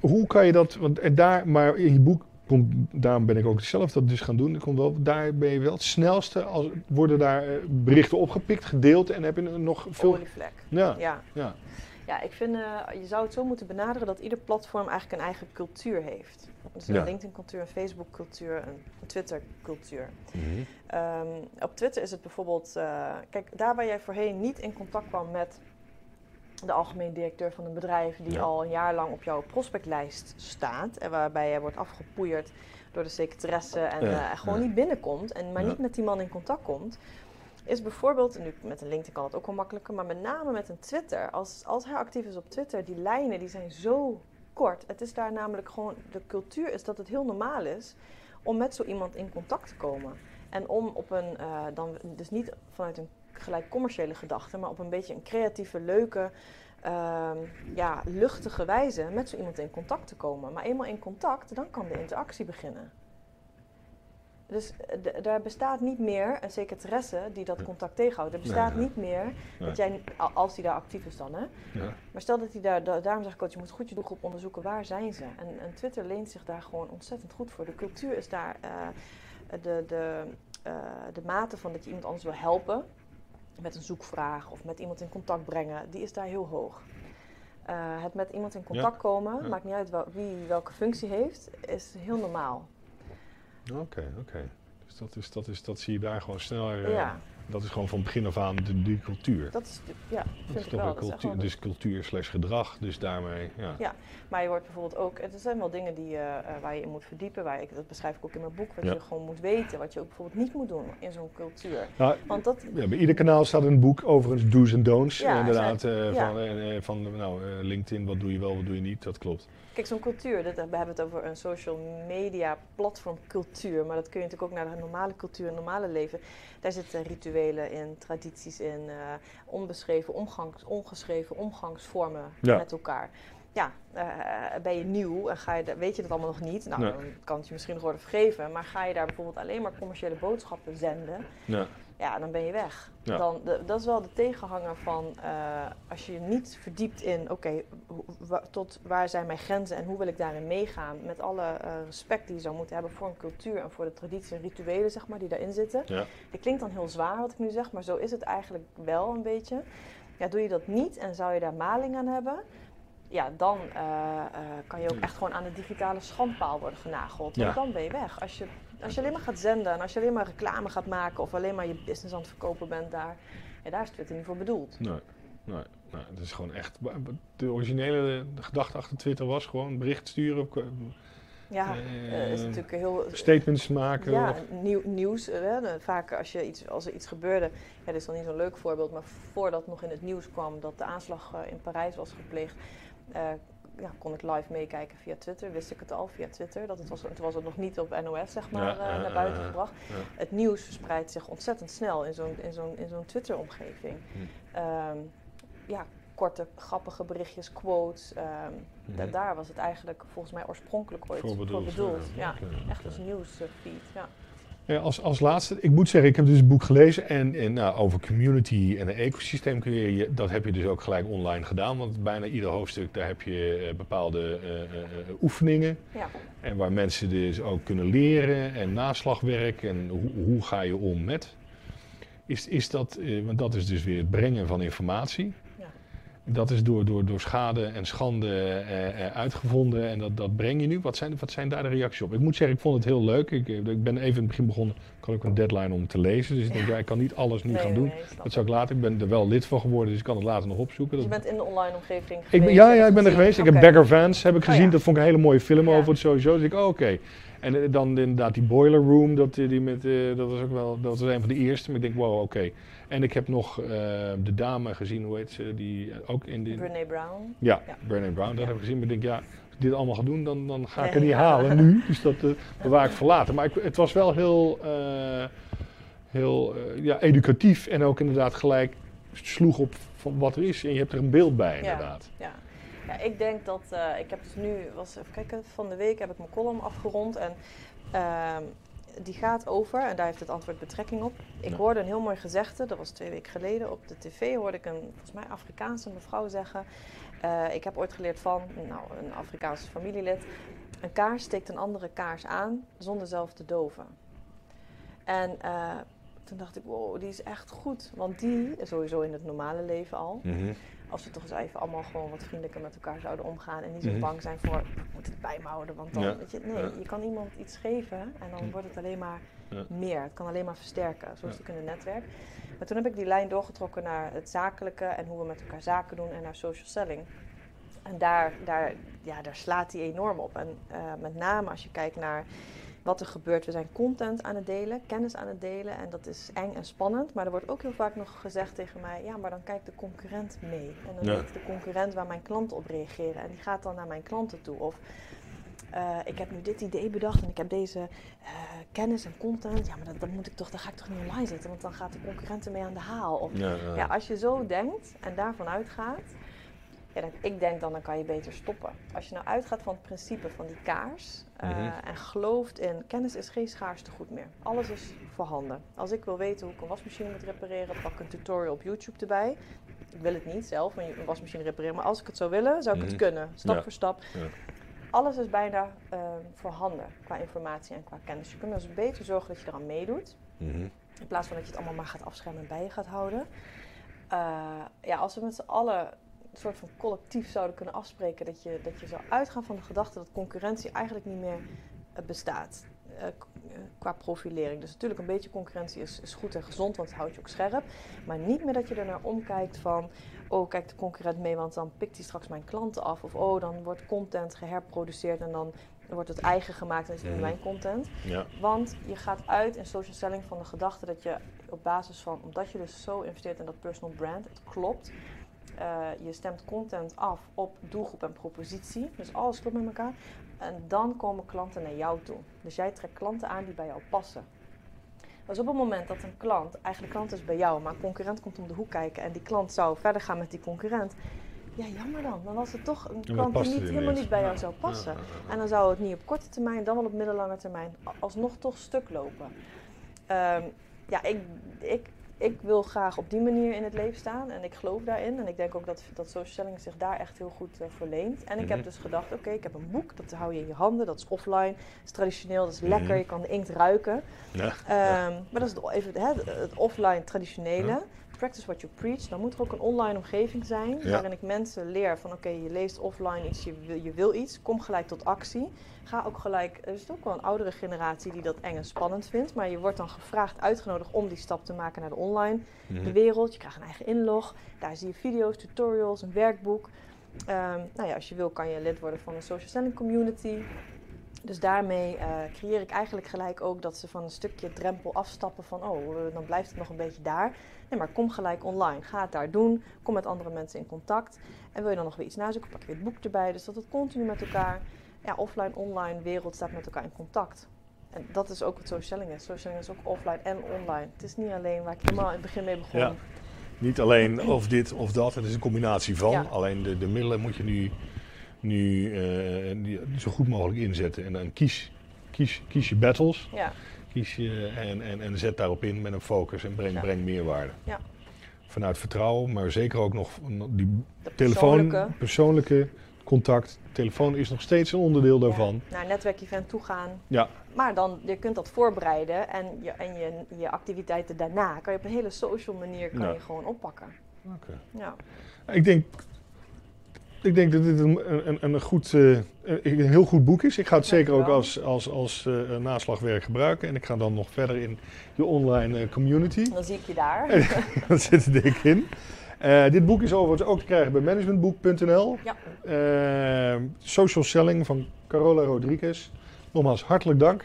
hoe kan je dat, want daar, maar in je boek komt, daarom ben ik ook zelf dat dus gaan doen. Komt wel, daar ben je wel het snelste. Als, worden daar eh, berichten opgepikt, gedeeld en heb je nog veel. Olievlek. Ja. ja. ja. Ja, ik vind, uh, je zou het zo moeten benaderen dat ieder platform eigenlijk een eigen cultuur heeft. Dus een LinkedIn-cultuur, een Facebook-cultuur, een Twitter-cultuur. Mm op Twitter is het bijvoorbeeld, uh, kijk, daar waar jij voorheen niet in contact kwam met de algemeen directeur van een bedrijf die al een jaar lang op jouw prospectlijst staat en waarbij jij wordt afgepoeierd door de secretaresse en uh, gewoon niet binnenkomt en maar niet met die man in contact komt, is bijvoorbeeld, nu met een LinkedIn kan het ook wel makkelijker, maar met name met een Twitter. Als, als hij actief is op Twitter, die lijnen die zijn zo kort. Het is daar namelijk gewoon, de cultuur is dat het heel normaal is om met zo iemand in contact te komen. En om op een, uh, dan, dus niet vanuit een gelijk commerciële gedachte, maar op een beetje een creatieve, leuke, uh, ja, luchtige wijze met zo iemand in contact te komen. Maar eenmaal in contact, dan kan de interactie beginnen. Dus daar bestaat niet meer een secretaresse die dat contact tegenhoudt. Er bestaat niet meer dat jij, als die daar actief is dan, hè. Maar stel dat hij daar, daarom zeg ik ook, je moet goed je doelgroep onderzoeken, waar zijn ze? En, en, Twitter leent zich daar gewoon ontzettend goed voor. De cultuur is daar, de, de, de mate van dat je iemand anders wil helpen, met een zoekvraag of met iemand in contact brengen, die is daar heel hoog. Uh, het met iemand in contact komen, maakt niet uit wie welke functie heeft, is heel normaal. Oké, oké. Dus dat, is, dat, is, dat zie je daar gewoon sneller. Uh, ja dat is gewoon van begin af aan de, die cultuur. Dat is, ja, dat is toch wel. Cultuur, dus cultuur slash gedrag, dus daarmee, ja. Ja, maar je wordt bijvoorbeeld ook, er zijn wel dingen die, uh, waar je in moet verdiepen, waar ik, dat beschrijf ik ook in mijn boek, wat je gewoon moet weten, wat je ook bijvoorbeeld niet moet doen in zo'n cultuur. Nou, Want dat, ja, bij ieder kanaal staat een boek over een do's en don'ts, ja, inderdaad, zijn, uh, van, uh, van nou, LinkedIn, wat doe je wel, wat doe je niet, dat klopt. Kijk, zo'n cultuur, we hebben het over een social media platform cultuur, maar dat kun je natuurlijk ook naar de normale cultuur, het normale leven. Daar zitten rituelen in, tradities in, uh, onbeschreven, omgangs, ongeschreven omgangsvormen met elkaar. Ja, uh, ben je nieuw en ga je, weet je dat allemaal nog niet, nou, dan kan het je misschien nog worden vergeven, maar ga je daar bijvoorbeeld alleen maar commerciële boodschappen zenden, ja ja, dan ben je weg. Dan, dat is wel de tegenhanger van uh, als je je niet verdiept in, oké, tot waar zijn mijn grenzen en hoe wil ik daarin meegaan, met alle uh, respect die je zou moeten hebben voor een cultuur en voor de traditie en rituelen, zeg maar, die daarin zitten. Ja. Het klinkt dan heel zwaar wat ik nu zeg, maar zo is het eigenlijk wel een beetje. Ja, doe je dat niet en zou je daar maling aan hebben, ja, dan uh, kan je ook echt gewoon aan de digitale schandpaal worden genageld. Want dan ben je weg. Als je als je alleen maar gaat zenden en als je alleen maar reclame gaat maken of alleen maar je business aan het verkopen bent daar, ja, daar is Twitter niet voor bedoeld. Nee, nee, nee het is gewoon echt. De originele gedachte achter Twitter was gewoon bericht sturen. Ja, uh, is natuurlijk heel. Statements maken. Ja, nieuw, nieuws. vaak als, je iets, als er iets gebeurde. Ja, dit is dan niet zo'n leuk voorbeeld, maar voordat nog in het nieuws kwam dat de aanslag in Parijs was gepleegd ja, kon ik live meekijken via Twitter. Wist ik het al via Twitter. Dat het was, toen was het nog niet op NOS zeg maar, uh, naar buiten gebracht. Het nieuws verspreidt zich ontzettend snel in zo'n, in zo'n, in zo'n Twitter-omgeving. Hm. Um, ja, korte, grappige berichtjes, quotes. Um, hm. Daar was het eigenlijk volgens mij oorspronkelijk ooit voor bedoeld. Ja, echt als nieuwsfeed. Ja. Ja, als, als laatste, ik moet zeggen, ik heb dus het boek gelezen en, en nou, over community en een ecosysteem kun je, dat heb je dus ook gelijk online gedaan. Want bijna ieder hoofdstuk, daar heb je uh, bepaalde uh, uh, oefeningen. Ja. En waar mensen dus ook kunnen leren en naslagwerk en hoe, hoe ga je om met. Is, is dat, want dat is dus weer het brengen van informatie. Dat is door, door, door schade en schande eh, eh, uitgevonden en dat, dat breng je nu. Wat zijn, wat zijn daar de reacties op? Ik moet zeggen, ik vond het heel leuk. Ik, ik ben even in het begin begonnen, ik had ook een deadline om te lezen. Dus ik denk, ja, ik kan niet alles nu gaan doen. dat zou ik later. Ik ben er wel lid van geworden, dus ik kan het later nog opzoeken. Dus je bent in de online omgeving geweest? Ik, ja, ja, ik ben er geweest. Ik heb Bagger Vans heb ik oh, gezien. Dat vond ik een hele mooie film over het sowieso. Dus ik, oh, oké. En eh, dan inderdaad die Boiler Room, dat, die met, dat was ook wel, dat was een van de eerste. Maar ik denk, wow, oké. En ik heb nog uh, de dame gezien, hoe heet ze, die ook in de... Brené Brown. Ja, ja. Brené Brown, dat heb ik gezien. Maar ik denk, ja, als ik dit allemaal ga doen, dan, dan ga ik het niet halen nu. Dus dat uh, bewaar ik voor later. Maar ik, het was wel heel, heel ja, educatief en ook inderdaad gelijk sloeg op van wat er is. En je hebt er een beeld bij, inderdaad. Ja, ja. ik denk dat, ik heb dus nu, was, even kijken, van de week heb ik mijn column afgerond en ehm, die gaat over, en daar heeft het antwoord betrekking op. Ik hoorde een heel mooi gezegde, dat was twee weken geleden op de tv, hoorde ik een volgens mij Afrikaanse mevrouw zeggen. Uh, ik heb ooit geleerd van nou, een Afrikaanse familielid. Een kaars steekt een andere kaars aan zonder zelf te doven. En uh, toen dacht ik, wow, die is echt goed. Want die, sowieso in het normale leven al, mm als we toch eens even allemaal gewoon wat vriendelijker met elkaar zouden omgaan en niet zo mhm. bang zijn voor, we moeten het bij me houden, want dan, weet je, nee, je kan iemand iets geven en dan wordt het alleen maar meer. Het kan alleen maar versterken, zo is het ook in het netwerk. Maar toen heb ik die lijn doorgetrokken naar het zakelijke en hoe we met elkaar zaken doen en naar social selling. En daar, daar, ja, daar slaat hij enorm op. En uh, met name als je kijkt naar wat er gebeurt. We zijn content aan het delen, kennis aan het delen en dat is eng en spannend. Maar er wordt ook heel vaak nog gezegd tegen mij, ja, maar dan kijkt de concurrent mee. En dan weet de concurrent waar mijn klanten op reageren en die gaat dan naar mijn klanten toe. Of uh, ik heb nu dit idee bedacht en ik heb deze uh, kennis en content. Ja, maar dat, dat, moet ik toch, dan ga ik toch niet online zetten, want dan gaat de concurrent ermee aan de haal. Of, ja, ja. ja, als je zo denkt en daarvan uitgaat, Ja, dan, ik denk dan, dan kan je beter stoppen. Als je nou uitgaat van het principe van die kaars uh, en gelooft in kennis is geen schaarste goed meer. Alles is voorhanden. Als ik wil weten hoe ik een wasmachine moet repareren, pak een tutorial op YouTube erbij. Ik wil het niet zelf, een wasmachine repareren. Maar als ik het zou willen, zou ik het kunnen. Stap voor stap. Ja. Alles is bijna uh, voorhanden qua informatie en qua kennis. Je kunt dus beter zorgen dat je eraan meedoet. In plaats van dat je het allemaal maar gaat afschermen en bij je gaat houden. Uh, ja, als we met z'n allen een soort van collectief zouden kunnen afspreken dat je, dat je zou uitgaan van de gedachte dat concurrentie eigenlijk niet meer uh, bestaat. Uh, qua profilering. Dus natuurlijk een beetje concurrentie is, is, goed en gezond, want het houdt je ook scherp. Maar niet meer dat je er naar omkijkt van, oh kijk de concurrent mee, want dan pikt hij straks mijn klanten af. Of oh, dan wordt content geherproduceerd en dan wordt het eigen gemaakt en is het niet mijn content. Ja. Want je gaat uit in social selling van de gedachte dat je op basis van, omdat je dus zo investeert in dat personal brand, het klopt, uh, je stemt content af op doelgroep en propositie. Dus alles klopt met elkaar. En dan komen klanten naar jou toe. Dus jij trekt klanten aan die bij jou passen. Dus op het moment dat een klant, eigenlijk klant is bij jou, maar een concurrent komt om de hoek kijken en die klant zou verder gaan met die concurrent. Ja, jammer dan. Dan was het toch een klant die niet, helemaal niet bij jou zou passen. Ja, ja, ja. En dan zou het niet op korte termijn, dan wel op middellange termijn, alsnog toch stuk lopen. Um, ja, ik, ik ik wil graag op die manier in het leven staan en ik geloof daarin. En ik denk ook dat, dat social selling zich daar echt heel goed uh, voor leent. En ik heb dus gedacht, oké, ik heb een boek, dat hou je in je handen, dat is offline, dat is traditioneel, dat is lekker, je kan de inkt ruiken. Ja, um, Maar dat is het, even hè, het offline traditionele. Practice what you preach. Dan moet er ook een online omgeving zijn waarin ik mensen leer van oké, je leest offline iets, je wil, je wil iets, kom gelijk tot actie. Ga ook gelijk, er is ook wel een oudere generatie die dat eng en spannend vindt, maar je wordt dan gevraagd, uitgenodigd om die stap te maken naar de online de wereld. Je krijgt een eigen inlog, daar zie je video's, tutorials, een werkboek. Um, nou ja, als je wil kan je lid worden van een social selling community. Dus daarmee uh, creëer ik eigenlijk gelijk ook dat ze van een stukje drempel afstappen van, oh, uh, dan blijft het nog een beetje daar. Nee, maar kom gelijk online. Ga het daar doen. Kom met andere mensen in contact. En wil je dan nog weer iets nazoeken, pak je het boek erbij. Dus dat het continu met elkaar, ja, offline, online wereld staat met elkaar in contact. En dat is ook wat socialing is. Socialing is ook offline en online. Het is niet alleen waar ik helemaal in het begin mee begon. Ja. Niet alleen of dit of dat, het is een combinatie van. Ja. Alleen de, de middelen moet je nu nu uh, zo goed mogelijk inzetten. En dan kies, kies, kies je battles. Ja. Kies je en, en, en zet daarop in met een focus en breng, ja. breng meerwaarde. Ja. Vanuit vertrouwen, maar zeker ook nog die telefoon, persoonlijke. persoonlijke contact. Telefoon is nog steeds een onderdeel daarvan. Ja, naar een netwerkevent toe gaan. Ja. Maar dan, je kunt dat voorbereiden en je, en je, je activiteiten daarna kan je op een hele social manier kan Ja. je gewoon oppakken. Oké. Ja. Ik denk, ik denk dat dit een, een, een, goed, eh, een heel goed boek is. Ik ga het zeker ook als, als, als eh, naslagwerk gebruiken. En ik ga dan nog verder in je online eh, community. Dan zie ik je daar. dat zit er dik in. Dit boek is overigens ook te krijgen bij managementboek.nl. Ja. Social Selling van Carola Rodriguez. Nogmaals, hartelijk dank.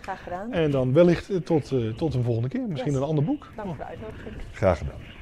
Graag gedaan. En dan wellicht tot, tot een volgende keer. Misschien Yes. een ander boek. Dank voor de uitnodiging. Graag gedaan.